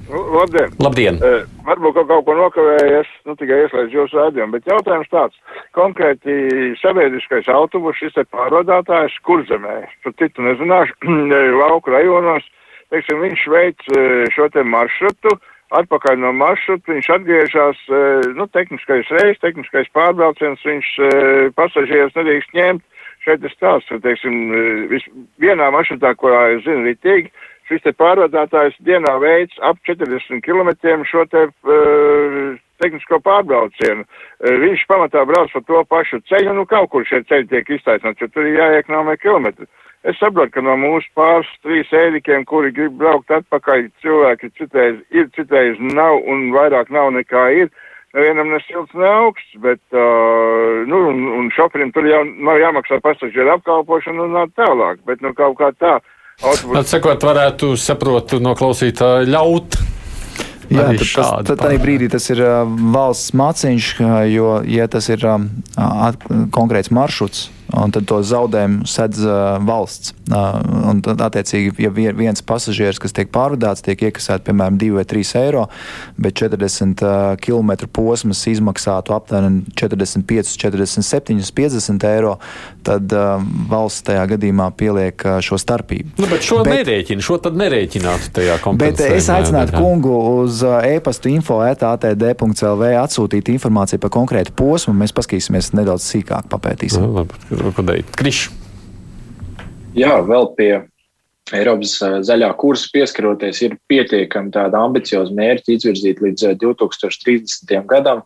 Labdien! Labdien. Uh, varbūt kaut, kaut ko nokavējies, nu tikai ieslēdz jūsu rādījumu, bet jautājums tāds. Konkrēti sabiedriskais autobus, šis te pārvadātājs kurzemē, par citu nezināšu, lauku rajonos, teiksim, viņš veic šo te maršrutu, atpakaļ no maršruta, viņš atgriežas, nu, tehniskais reis, tehniskais pārbrauciens, viņš pasažierus nedrīkst ņemt. Šeit ir stāsts, ka, teiksim, vis, vienā maršrutā, kurā es zinu ritīgi, šis te pārvadātājs dienā veids ap 40 km šo te uh, tehnisko pārbraucienu. Uh, viņš pamatā brauc pa to pašu ceļu, nu kaut kur šie ceļi tiek iztaisnāti, jo tur ir jāieknāmē kilometri. Es saprotu, ka no mūsu pāris trīs ēdikiem, kuri grib braukt atpakaļ, cilvēki citreiz ir, citreiz nav un vairāk nav nekā ir. Nevienam ne silts, ne augsts, bet, uh, nu, un, un šoferim tur jau nav jāmaksā pasažieru apkalpošana un tā tālāk, bet, nu, kaut kā tā. Autobus... Atsakot, varētu saprotu no klausītāja ļaut Jā, tad, tad, tad brīdī tas ir uh, valsts māciņš, jo, ja tas ir um, at, konkrēts maršruts, un tad to zaudējumu sedz uh, valsts. Uh, un tad, attiecīgi, ja viens pasažieris, kas tiek pārvadāts, tiek iekasēts piemēram 2 vai 3 eiro, bet 40 uh, km posms izmaksātu aptuveni 45, 47, 50 eiro, tad uh, valsts tajā gadījumā pieliek uh, šo starpību. Nu, bet šo bet, nerēķinu, šo tad nerēķinātu tajā kompensācijā. Bet es aicinātu kungu uz uh, e-pastu info etātd.lv atsūtīt informāciju par konkrētu posmu, mēs paskatīsimies nedaudz sīkāk papētīsim. Nu, labi darīt. Krišs. Jā, vēl pie Eiropas zaļā kursa pieskaroties, ir pietiekami tāda ambicioza mērķa izvirzīt līdz 2030. gadam.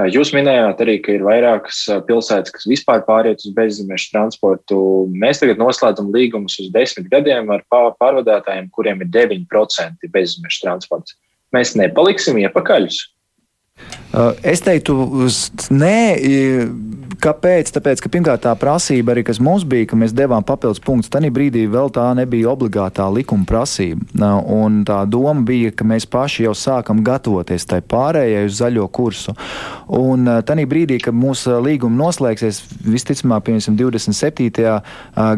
Jūs minējāt arī, ka ir vairākas pilsētas, kas vispār pāriet uz bezzemešu transportu. Mēs tagad noslēdzam līgumus uz desmit gadiem ar pārvadātājiem, kuriem ir 9% bezzemešu transports. Mēs nepaliksim iepakaļus. Uh, es teiktu, nē, kāpēc? Tāpēc, ka pirmkārt tā prasība arī, kas mums bija, ka mēs devām papildus punktus, tajā brīdī vēl tā nebija obligātā likuma prasība. Un tā doma bija, ka mēs paši jau sākam gatavoties tai pārējai uz zaļo kursu. Un uh, tajā brīdī, kad mūsu līguma noslēgsies, visticamāk, piemēram, 27.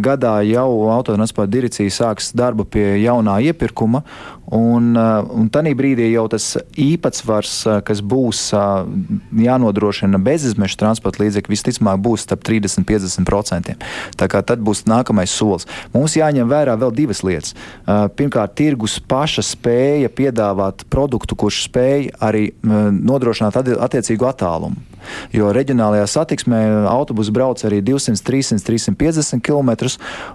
gadā jau autotransporta direkcija sāks darbu pie jaunā iepirkuma. Un, un tajā brīdī jau tas īpatsvars, kas būs jānodrošina bezizmešu transporta līdzekļu, visticamāk būs starp 30 un 50%. Tā kā tad būs nākamais solis. Mums jāņem vērā vēl divas lietas. Pirmkārt, tirgus paša spēja piedāvāt produktu, kurš spēj arī nodrošināt attiecīgu attālumu. Jo reģionālajā satiksmē autobusi brauc arī 200, 300, 350 km.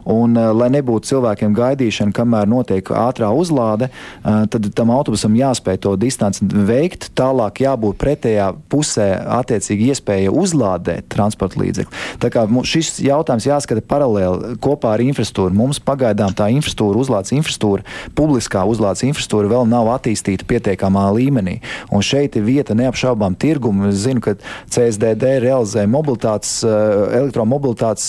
Un, lai nebūtu cilvēkiem gaidīšana, kamēr notiek ātrā uzlāde, tad tam autobusam jāspēj to distanci veikt. Tālāk jābūt pretējā pusē attiecīgi iespēja uzlādēt transporta līdzekli. Tā kā šis jautājums jāskata paralēli kopā ar infrastruktūru. Mums pagaidām tā infrastruktūra, uzlādes infrastruktūra, publiskā uzlādes infrastruktūra vēl nav attīstīta pietiekamā līmenī. Un šeit ir vieta neapšaubām tirgumu. Es zinu, ka CSDD realizē mobilitātes, elektromobilitātes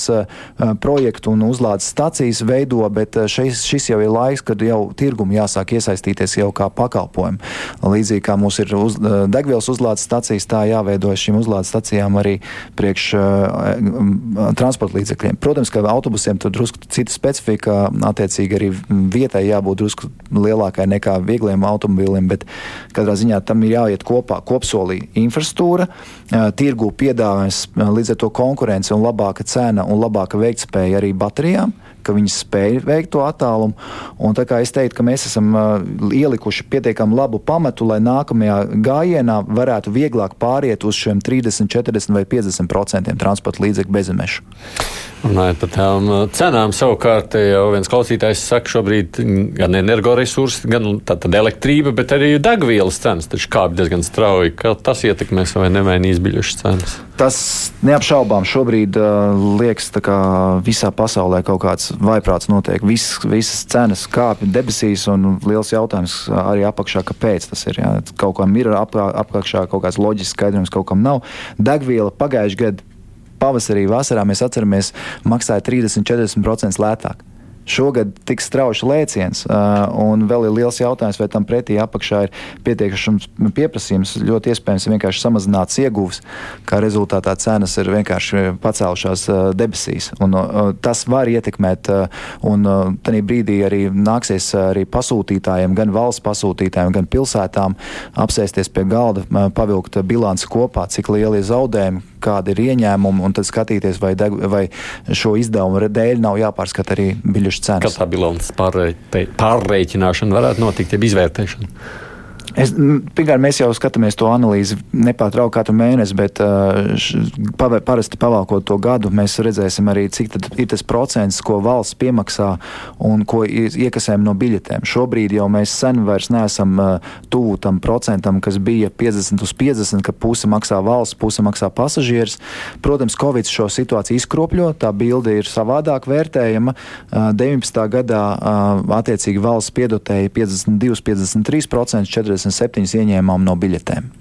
projektu un uzlādes stacijas veido, bet šis, šis jau ir laiks, kad jau tirgumu jāsāk iesaistīties jau kā pakalpojumu. Līdzīgi kā mums ir uz, degvielas uzlādes stacijas, tā jāveido šīm uzlādes stacijām arī priekš transporta līdzekļiem. Protams, ka autobusiem tur drusku cita specifika, attiecīgi arī vietai jābūt drusku lielākai nekā viegliem automobīliem, bet katrā ziņā tam ir jāiet kopā kopsolī infrastruktūra, tirgu piedāvājums, uh, līdz ar to konkurence un labāka cena un labāka veiktspēja arī baterijām ka viņi spēj veikt to attālumu. Un es teiktu, ka mēs esam uh, ielikuši pietiekami labu pamatu, lai nākamajā gājienā varētu vieglāk pāriet uz šiem 30, 40 vai 50 procentiem transporta līdzekļu bezemešu. Runājot par tām cenām, savukārt jau viens klausītājs saka, šobrīd gan energoresursi, gan tātad elektrība, bet arī degvielas cenas taču kāp diezgan strauji. Kā tas ietekmēs vai nemainīs biļešu cenas? Tas neapšaubām šobrīd uh, liekas, ka visā pasaulē kaut kāds vaiprāts notiek. Vis, visas cenas kāpj debesīs, un liels jautājums arī apakšā, kāpēc tas ir. Jā. Kaut kam ir apakšā kaut kāds loģisks skaidrojums, kaut kam nav. Degviela pagājušajā gadā pavasarī, vasarā mēs atceramies, maksāja 30-40% lētāk. Šogad tiks strauji lēciens, un vēl ir liels jautājums, vai tam pretī apakšā ir pietiekams pieprasījums. Ļoti iespējams, ka vienkārši samazināts ieguvs, kā rezultātā cenas ir vienkārši pacēlušās debesīs. Un, tas var ietekmēt, un tajā brīdī arī nāksies arī pasūtītājiem, gan valsts pasūtītājiem, gan pilsētām apsēsties pie galda, pavilkt bilanci kopā, cik lieli ir zaudējumi, kādi ir ieņēmumi, un tad skatīties, vai, deg, vai šo izdevumu dēļ nav jāpārskata arī biļešu cenas. Kā tā bilances pārreikināšana varētu notikt, jeb izvērtēšana? Es, pirmkārt, mēs jau skatāmies to analīzi nepārtraukti katru mēnesi, bet š, pavē, parasti pavalkot to gadu, mēs redzēsim arī, cik ir tas procents, ko valsts piemaksā un ko iekasējam no biļetēm. Šobrīd jau mēs sen vairs neesam tuvu tam procentam, kas bija 50 uz 50, ka puse maksā valsts, puse maksā pasažieris. Protams, Covid šo situāciju izkropļo, tā bilde ir savādāk vērtējama. 19. gadā attiecīgi valsts piedotēja 52, 53%, 40 27 ieņēmām no biļetēm.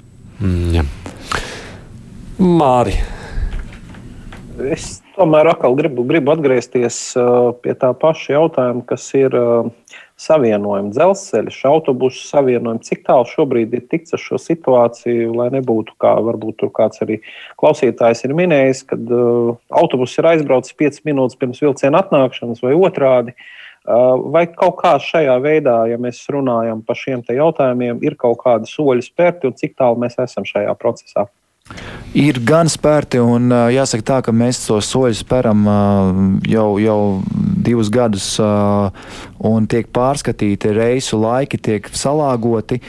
Mm, ja. Māri. Es tomēr atkal gribu, gribu atgriezties uh, pie tā paša jautājuma, kas ir uh, savienojumi, dzelzceļš, autobusu savienojumi. Cik tālu šobrīd ir tikts ar šo situāciju, lai nebūtu kā varbūt tur kāds arī klausītājs ir minējis, kad uh, autobus ir aizbraucis 5 minūtes pirms vilciena atnākšanas vai otrādi. Uh, Vai kaut kā šajā veidā, ja mēs runājam par šiem jautājumiem, ir kaut kādi soļi spērti un cik tālu mēs esam šajā procesā? Ir gan spērti, un jāsaka tā, ka mēs to soļu speram jau, jau divus gadus, un tiek pārskatīti reisu laiki, tiek salāgoti.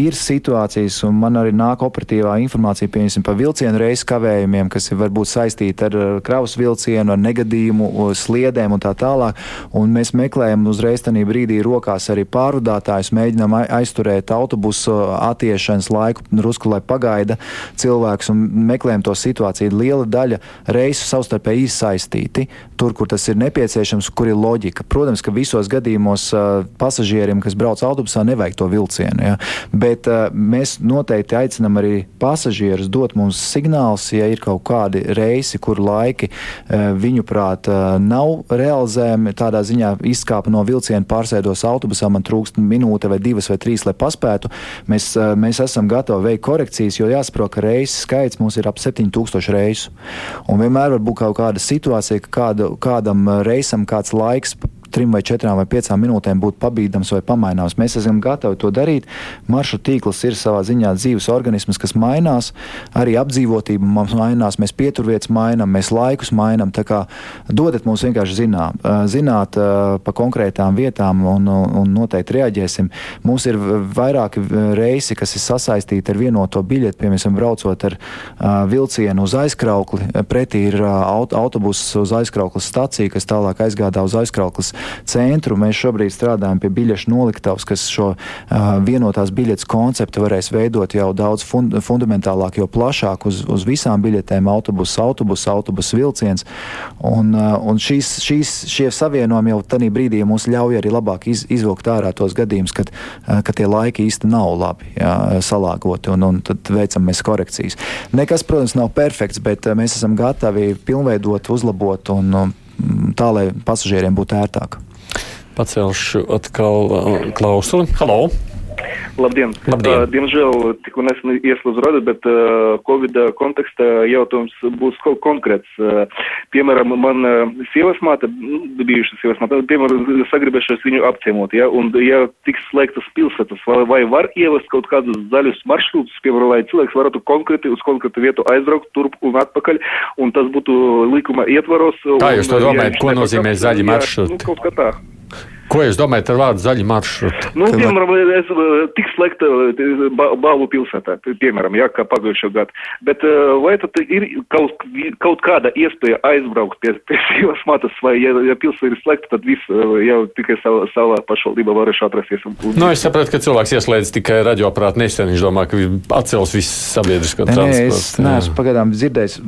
Ir situācijas, un man arī nāk operatīvā informācija par vilcienu reisu kavējumiem, kas ir varbūt saistīti ar kravas vilcienu, ar negadījumu, sliedēm un tā tālāk. Un mēs meklējam uzreiz tajā brīdī rokās arī pārvadātājus, mēģinām aizturēt autobusu attiešanas laiku, drusku, lai pagaida cilvēks un meklējam to situāciju. Liela daļa reisu savstarpēji izsaistīti tur, kur tas ir nepieciešams, kur ir loģika. Protams, ka visos gadījumos pasažieriem, kas brauc autobusā, nevajag to vilcienu. Ja? Bet mēs noteikti aicinām arī pasažierus dot mums signālus, ja ir kaut kādi reisi, kur laiki viņuprāt nav realizējami. Tādā ziņā izkāpa no vilciena, pārsēdos autobusā, man trūkst minūte vai divas vai trīs, lai paspētu. Mēs, mēs esam gatavi veikt korekcijas, jo jāsaprot, ka reisu skaits mums ir ap 7000 reisu. Un vienmēr var būt kaut kāda situācija, ka kāda, kādam reisam kāds laiks trim vai četrām vai piecām minūtēm būtu pabīdams vai pamaināms. Mēs esam gatavi to darīt. Maršrutu tīkls ir savā ziņā dzīves organisms, kas mainās. Arī apdzīvotība mums mainās, mēs pieturvietas mainām, mēs laikus mainām. Tā kā dodat mums vienkārši zināt, zināt pa konkrētām vietām un, un noteikti reaģēsim. Mums ir vairāki reisi, kas ir sasaistīti ar vienoto biļeti, piemēram, braucot ar vilcienu uz aizkraukli. Pretī ir autobuss uz aizkrauklas staciju, kas tālāk aizgādā uz aizkrauklas centru. Mēs šobrīd strādājam pie biļešu noliktavas, kas šo uh, vienotās biļetes konceptu varēs veidot jau daudz fund fundamentālāk, jau plašāk uz, uz visām biļetēm - autobusu, autobusu, autobusu vilciens. Un, uh, un šīs, šīs, šie savienojumi jau tajā brīdī mums ļauj arī labāk iz, izvilkt ārā tos gadījumus, kad, uh, kad tie laiki īsti nav labi jā, salāgoti, un, un tad veicam mēs korekcijas. Nekas, protams, nav perfekts, bet mēs esam gatavi pilnveidot, uzlabot un, un tā, lai pasažieriem būtu ērtāk. Pacelšu atkal uh, klausuli. Halo! Labdien! Labdien. Uh, diemžēl tikko nesen radu, bet uh, Covid kontekstā jautājums būs konkrēts. Uh, piemēram, man uh, sievas māte, nu, bijuša sievas māte, piemēram, sagribējušas viņu apciemot, ja, un ja tiks slēgtas pilsētas, vai, vai var ievest kaut kādus zaļus maršrutus, piemēram, lai cilvēks varētu konkrēti uz konkrētu vietu aizbraukt turp un atpakaļ, un tas būtu likuma ietvaros. Kā jūs to domājat, ko nozīmē zaļi maršruti? Nu, kaut kā tā. Ko jūs domājat ar vārdu zaļi maršruti? Nu, piemēram, es tik slēgta balvu pilsētā, piemēram, jā, kā pagājušo gadu. Bet vai tad ir kaut, kaut kāda iespēja aizbraukt pie, pie sīvas matas, vai ja, ja pilsēta ir slēgta, tad viss jau tikai savā, savā pašvaldībā varēšu atrasties. Un, un... Nu, es sapratu, ka cilvēks ieslēdz tikai radioaparātu nesen, viņš domā, ka atcels visu sabiedrisko transportu. Nē, es neesmu pagaidām dzirdējis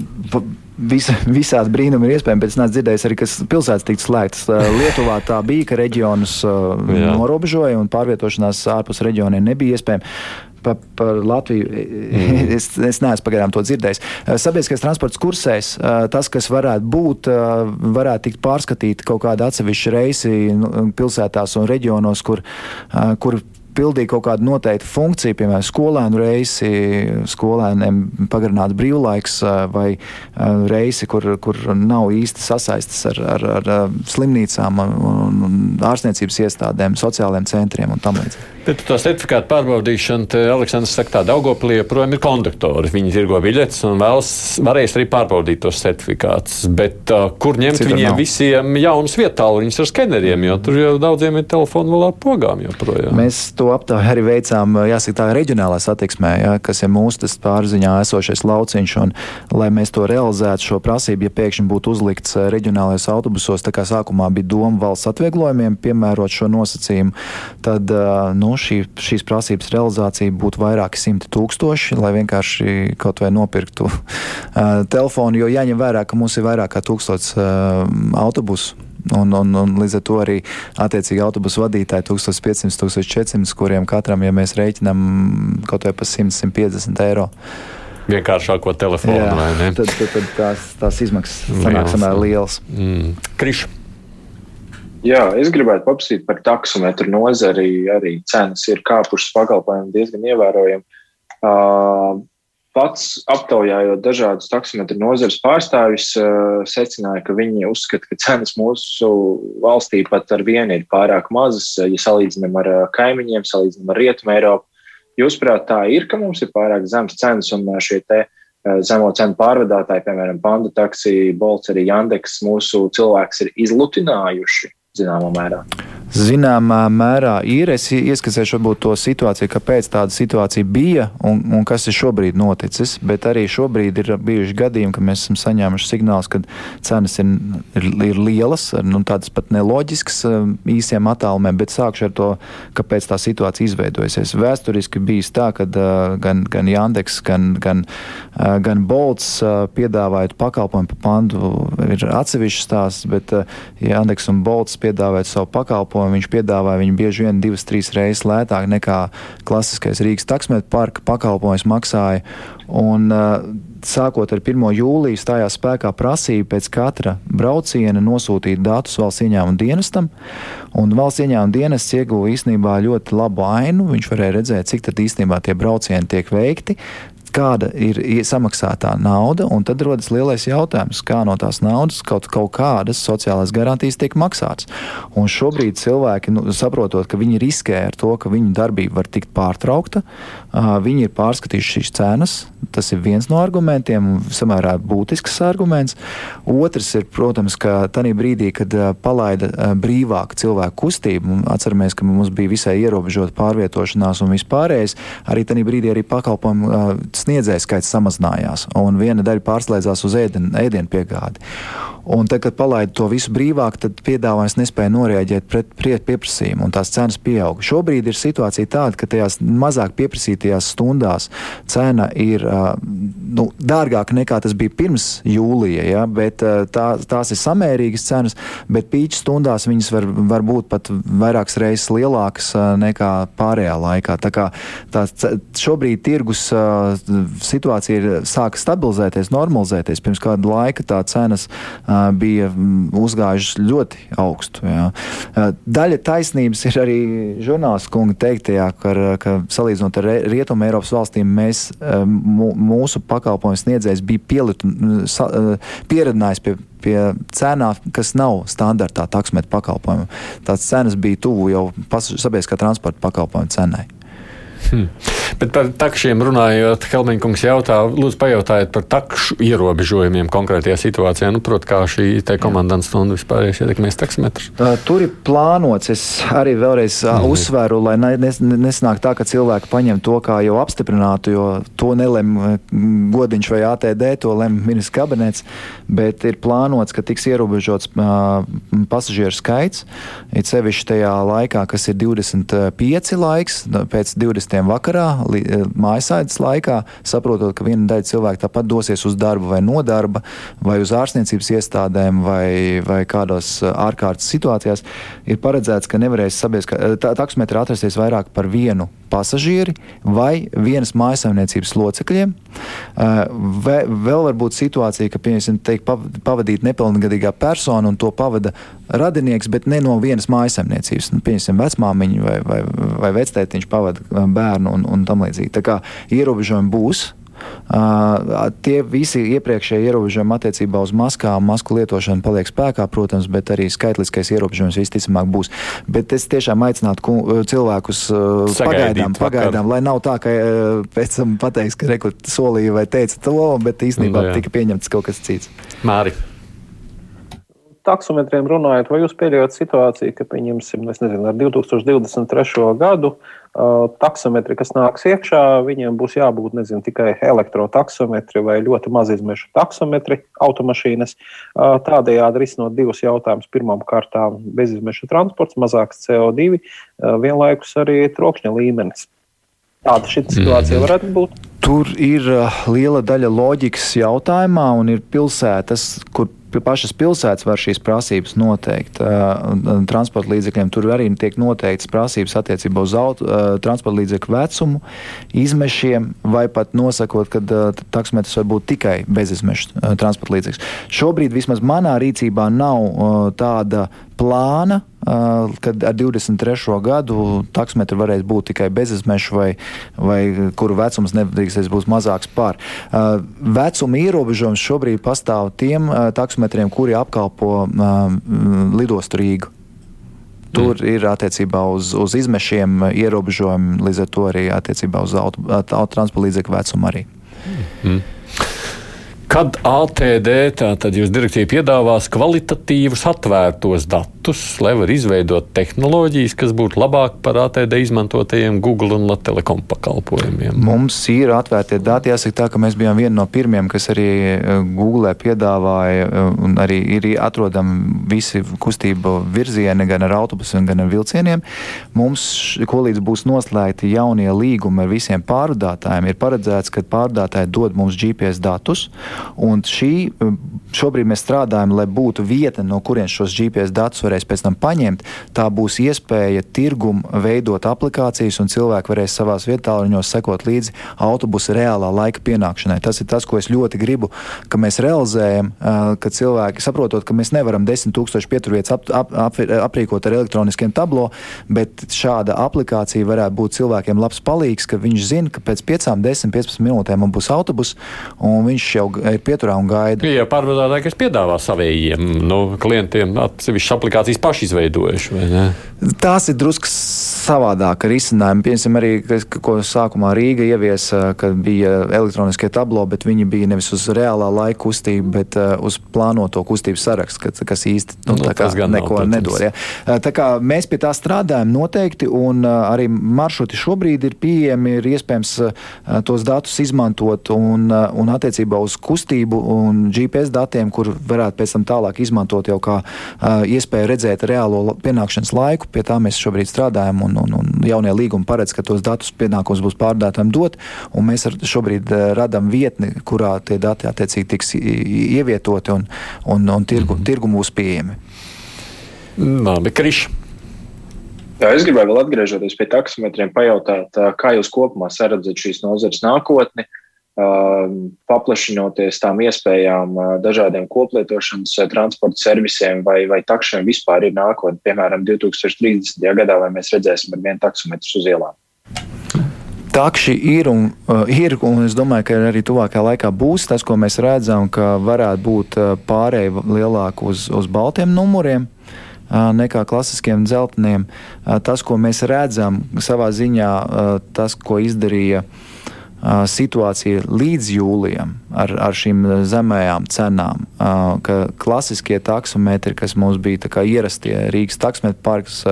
Visa, visādi brīnumi ir iespējami, bet es neesmu dzirdējis arī, kas pilsētas tika slēgtas. Lietuvā tā bija, ka reģionus norobežoja un pārvietošanās ārpus reģioniem nebija iespējama. Par, par Latviju mm. es, es neesmu pagaidām to dzirdējis. Sabiedriskais transports kursēs, tas, kas varētu būt, varētu tikt pārskatīti kaut kādi atsevišķi reisi nu, pilsētās un reģionos, kur, kur pildīja kaut kādu noteiktu funkciju, piemēram, skolēnu reisi, skolēniem pagarināt brīvlaiks vai reisi, kur, kur nav īsti sasaistas ar, ar, ar slimnīcām un, un ārstniecības iestādēm, sociālajiem centriem un tam līdzīgi. Bet to certifikātu pārbaudīšanu, Aleksandrs saka, tā Daugopilī joprojām ir konduktori. Viņi tirgo biļetes un vēlas, varēs arī pārbaudīt tos certifikātus. Bet uh, kur ņemt Citur viņiem nav. visiem jaunus vietāluņus ar skeneriem, jo tur jau daudziem ir telefoni vēl ar pogām joprojām. Mēs to aptauju arī veicām, jāsaka, tā reģionālā satiksmē, ja, kas ir mūsu pārziņā esošais lauciņš. Un, lai mēs to realizētu, šo prasību, ja pēkšņi būtu uzlikts reģionālajos autobusos, tā kā sākumā bija doma valsts atvieglojumiem, piemērot šo nosacījumu, tad, nu, nu, šī, šīs prasības realizācija būtu vairāki simti tūkstoši, lai vienkārši kaut vai nopirktu uh, telefonu, jo jāņem vērā, ka mums ir vairāk kā tūkstots uh, autobusu. Un, un, un līdz ar to arī attiecīgi autobusu vadītāji 1500, 1400, kuriem katram, ja mēs rēķinām kaut vai pa 100, 150 eiro. Vienkāršāko telefonu, Jā? Tad, tad, tad tās, tās izmaksas sanāk samērā lielas. Mm. Krišs. Jā, es gribētu paprasīt par taksometru nozari. Arī cenas ir kāpušas pakalpojumi diezgan ievērojami. Uh, pats aptaujājot dažādus taksometru nozares pārstāvjus, uh, secināja, ka viņi uzskata, ka cenas mūsu valstī pat ar vienu ir pārāk mazas, ja salīdzinām ar kaimiņiem, salīdzinām ar Rietumu Eiropu. Jūsuprāt, tā ir, ka mums ir pārāk zemas cenas un šie te zemo cenu pārvadātāji, piemēram, Panda taksija, Bolts, arī Jandeks, mūsu cilvēks ir izlutinājuši zināmā mērā. Zināmā mērā ir. Es ieskicēšu varbūt to situāciju, kāpēc tāda situācija bija un, un kas ir šobrīd noticis. Bet arī šobrīd ir bijuši gadījumi, kad mēs esam saņēmuši signālus, ka cenas ir, ir, ir lielas, nu, tādas pat neloģiskas um, īsiem attālumiem. Bet sākšu ar to, kāpēc tā situācija izveidojusies. Vēsturiski bijis tā, ka uh, gan, gan Jandeks, gan, gan, uh, gan Bolts uh, piedāvājot pakalpojumu pa pandu ir atsevišķs stāsts, bet uh, Jandeks un Bolts piedāvājot savu pakalpojumu pakalpojumu viņš piedāvāja viņu bieži vien divas, trīs reizes lētāk nekā klasiskais Rīgas taksmetra parka pakalpojums maksāja. Un, uh, sākot ar 1. jūliju stājās spēkā prasība pēc katra brauciena nosūtīt datus valsts ieņēmuma dienestam. Un valsts ieņēmuma dienests ieguva īstenībā ļoti labu ainu. Viņš varēja redzēt, cik tad īstenībā tie braucieni tiek veikti kāda ir samaksātā nauda, un tad rodas lielais jautājums, kā no tās naudas kaut, kaut kādas sociālās garantijas tiek maksātas. Un šobrīd cilvēki, nu, saprotot, ka viņi riskē ar to, ka viņu darbība var tikt pārtraukta, uh, viņi ir pārskatījuši šīs cenas. Tas ir viens no argumentiem, samērā būtisks arguments. Otrs ir, protams, ka tajā brīdī, kad uh, palaida uh, brīvāk cilvēku kustību, atceramies, ka mums bija visai ierobežota pārvietošanās un vispārējais, arī tajā brīdī arī pakalpojumu sniedzēju skaits samazinājās, un viena daļa pārslēdzās uz ēdienu, ēdienu piegādi. Un tad, kad palaida to visu brīvāk, tad piedāvājums nespēja noreaģēt pret, pret pieprasījumu, un tās cenas pieauga. Šobrīd ir situācija tāda, ka tajās mazāk pieprasītajās stundās cena ir nu, dārgāka nekā tas bija pirms jūlija, ja? bet tā, tās ir samērīgas cenas, bet pīķa stundās viņas var, var būt pat vairākas reizes lielākas nekā pārējā laikā. Tā kā tā, šobrīd tirgus situācija ir sāka stabilizēties, normalizēties. Pirms kāda laika tā cenas bija uzgājušas ļoti augstu. Jā. Daļa taisnības ir arī žurnālistu kunga teiktajā, ka, ka salīdzinot ar Rietumu Eiropas valstīm, mēs, mūsu pakalpojumu sniedzējs bija pielitu, pieredzinājis pie pie cenām, kas nav standartā taksometra pakalpojumu. Tās cenas bija tuvu jau sabiedriskā transporta pakalpojumu cenai. Hmm. Bet par takšiem runājot, Helmiņkungs jautā, lūdzu pajautājiet par takšu ierobežojumiem konkrētajā situācijā. Nu, Protams, kā šī komandants stunda vispār ietekmēs taksometru. Uh, tur ir plānots, es arī vēlreiz mm. uzsveru, lai nes, nesnāk tā, ka cilvēki paņem to kā jau apstiprinātu, jo to nelem godiņš vai ATD, to lem ministrs kabinets, bet ir plānots, ka tiks ierobežots uh, pasažieru skaits, it sevišķi tajā laikā, kas ir 25 laiks, pēc 20 vakarā, eh, mājasaites laikā, saprotot, ka viena daļa cilvēku tāpat dosies uz darbu vai no darba, vai uz ārstniecības iestādēm, vai, vai kādos eh, ārkārtas situācijās, ir paredzēts, ka nevarēs sabiedriskā eh, taksometra atrasties vairāk par vienu pasažieri vai vienas mājasemniecības locekļiem. Vēl var būt situācija, ka, tiek pavadīta nepilngadīgā persona un to pavada radinieks, bet ne no vienas mājasemniecības. Nu, piemēram, vecmāmiņa vai, vai, vai vectētiņš pavada bērnu un, un tam līdzīgi. Tā kā ierobežojumi būs, Uh, tie visi iepriekšējie ierobežojumi attiecībā uz maskām, masku lietošanu paliek spēkā, protams, bet arī skaitliskais ierobežojums visticamāk būs. Bet es tiešām aicinātu cilvēkus uh, pagaidām, pagaidām, lai nav tā, ka uh, pēc tam pateiks, ka rekord solīja vai teica to, bet īstenībā no, tika pieņemts kaut kas cits. Māri taksometriem runājot, vai jūs pieļaujat situāciju, ka, pieņemsim, nezinu, ar 2023. gadu uh, taksometri, kas nāks iekšā, viņiem būs jābūt nezinu, tikai elektrotaksometri vai ļoti mazizmešu taksometri automašīnas. Uh, tādējādi risinot divus jautājumus. Pirmām kārtām bezizmešu transports, mazāks CO2, uh, vienlaikus arī trokšņa līmenis. Tāda šī situācija mhm. varētu būt. Tur ir liela daļa loģikas jautājumā, un ir pilsētas, kur pašas pilsētas var šīs prasības noteikt. Transporta līdzekļiem tur arī tiek noteikts prasības attiecībā uz auto, transporta līdzekļu vecumu, izmešiem, vai pat nosakot, ka taksometrs var būt tikai bezizmešu transporta līdzeklis. Šobrīd vismaz manā rīcībā nav tāda plāna, kad ar 23. gadu taksometri varēs būt tikai bezizmešu vai, vai kuru vecums nedrīkstēs būt mazāks par. Vecuma ierobežojums šobrīd pastāv tiem taksometriem, kuri apkalpo lidostu Rīgu. Tur mm. ir attiecībā uz, uz izmešiem ierobežojumi, līdz ar to arī attiecībā uz autotransporta līdzekļu vecumu arī. Mm. Kad ATD, tātad jūs direktīva piedāvās kvalitatīvus atvērtos datus, lai var izveidot tehnoloģijas, kas būtu labāk par ATD izmantotajiem Google un Telekom pakalpojumiem? Mums ir atvērtie dati. Jāsaka tā, ka mēs bijām vieni no pirmiem, kas arī eh, Google piedāvāja eh, un arī ir atrodami visi kustību virzieni gan ar autobusiem, gan ar vilcieniem. Mums, ko līdz būs noslēgti jaunie līgumi ar visiem pārvadātājiem, ir paredzēts, ka pārvadātāji dod mums GPS datus. Un šī, šobrīd mēs strādājam, lai būtu vieta, no kurienes šos GPS datus var varēs pēc tam paņemt, tā būs iespēja tirgum veidot aplikācijas, un cilvēki varēs savās vietāluņos sekot līdzi autobusa reālā laika pienākšanai. Tas ir tas, ko es ļoti gribu, ka mēs realizējam, ka cilvēki saprotot, ka mēs nevaram 10 tūkstošu pieturvietas ap, ap, ap, aprīkot ar elektroniskiem tablo, bet šāda aplikācija varētu būt cilvēkiem labs palīgs, ka viņš zina, ka pēc 5, 10, 15 minūtēm man būs autobus, un viņš jau ir pieturā un gaida. Ja pārvadātāji, kas piedāvā savējiem nu, klientiem atsevišķas aplikācijas paši izveidojuši. Tās ir drusku savādāk risinājumi. Piemēram, arī, ko sākumā Rīga ieviesa, kad bija elektroniskie tablo, bet viņi bija nevis uz reālā laika kustību, bet uh, uz plānoto kustību sarakstu, kas, kas īsti nu, nu, neko nav, nedod. Ja. Tā kā mēs pie tā strādājam noteikti, un uh, arī maršruti šobrīd ir pieejami, ir iespējams uh, tos datus izmantot un, uh, un attiecībā uz kustību un GPS datiem, kur varētu pēc tam tālāk izmantot jau kā uh, iespēju redzēt reālo pienākšanas laiku. Pie tā mēs šobrīd strādājam. Un, un, un, un jaunie līgumi paredz, ka tos datus pienākums būs pārdētājiem dot, un mēs šobrīd uh, radām vietni, kurā tie dati attiecīgi tiks ievietoti un, un, un tirgu, mm -hmm. tirgu būs pieejami. Labi, Krišs. Jā, es gribēju vēl atgriežoties pie taksometriem, pajautāt, kā jūs kopumā saredzat šīs nozares nākotni, paplašinoties tām iespējām dažādiem koplietošanas transporta servisiem vai, vai takšiem vispār ir nākotne, piemēram, 2030. gadā, vai mēs redzēsim ar vienu taksometru uz ielām? Takši ir un, uh, ir, un es domāju, ka arī tuvākajā laikā būs tas, ko mēs redzam, ka varētu būt pārēja lielāka uz, uz baltiem numuriem nekā klasiskiem dzelteniem. Tas, ko mēs redzam, savā ziņā tas, ko izdarīja situācija līdz jūlijam ar, ar šīm zemējām cenām, ka klasiskie taksometri, kas mums bija ierastie Rīgas taksometru parks,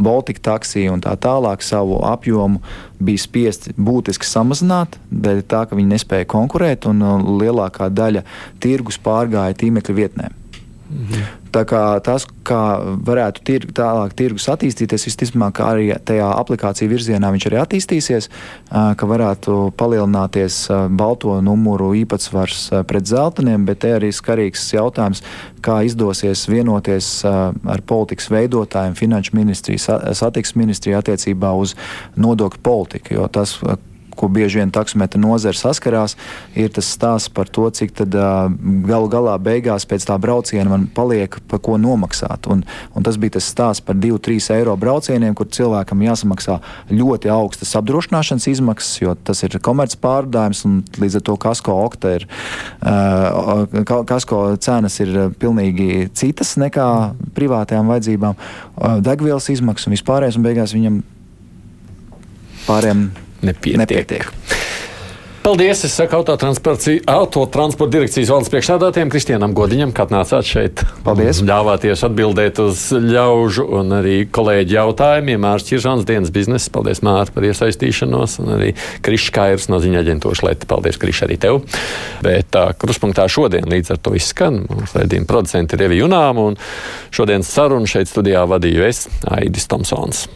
Baltika taksija un tā tālāk, savu apjomu bija spiesti būtiski samazināt, dēļ tā, ka viņi nespēja konkurēt un lielākā daļa tirgus pārgāja tīmekļa vietnēm. Mhm. Tā kā tas, kā varētu tir, tālāk tirgus attīstīties, visticamāk, arī tajā aplikāciju virzienā viņš arī attīstīsies, ka varētu palielināties balto numuru īpatsvars pret zeltainiem, bet te arī skarīgs jautājums, kā izdosies vienoties ar politikas veidotājiem, finanšu ministriju, satiksmes ministriju attiecībā uz nodokļu politiku. Jo tas, ko bieži vien taksometra nozara saskarās, ir tas stāsts par to, cik tad galu galā beigās pēc tā brauciena man paliek pa ko nomaksāt. Un, un tas bija tas stāsts par 2-3 eiro braucieniem, kur cilvēkam jāsamaksā ļoti augstas apdrošināšanas izmaksas, jo tas ir komerc pārdājums un līdz ar to kasko okta ir, uh, kasko cenas ir pilnīgi citas nekā privātajām vajadzībām, uh, degvielas izmaksas un vispārējais, un beigās viņam pārējiem nepietiek. nepietiek. Paldies! Es saku autotransporta direkcijas valdes priekšstādātājiem Kristianam Godiņam, kad nācāt šeit. Paldies! Ļāvāties atbildēt uz ļaužu un arī kolēģi jautājumiem. Mārcis Čiržāns dienas biznesa. Paldies, Mārta, par iesaistīšanos. Un arī Krišs Kairs no ziņa aģentūras Leti. Paldies, Krišs, arī tev. Bet tā, kruspunktā šodien līdz ar to izskan. Mums raidījuma producenti ir Evi Junām un šodienas sarunu šeit studijā vadīju es, Aidis Tomsons.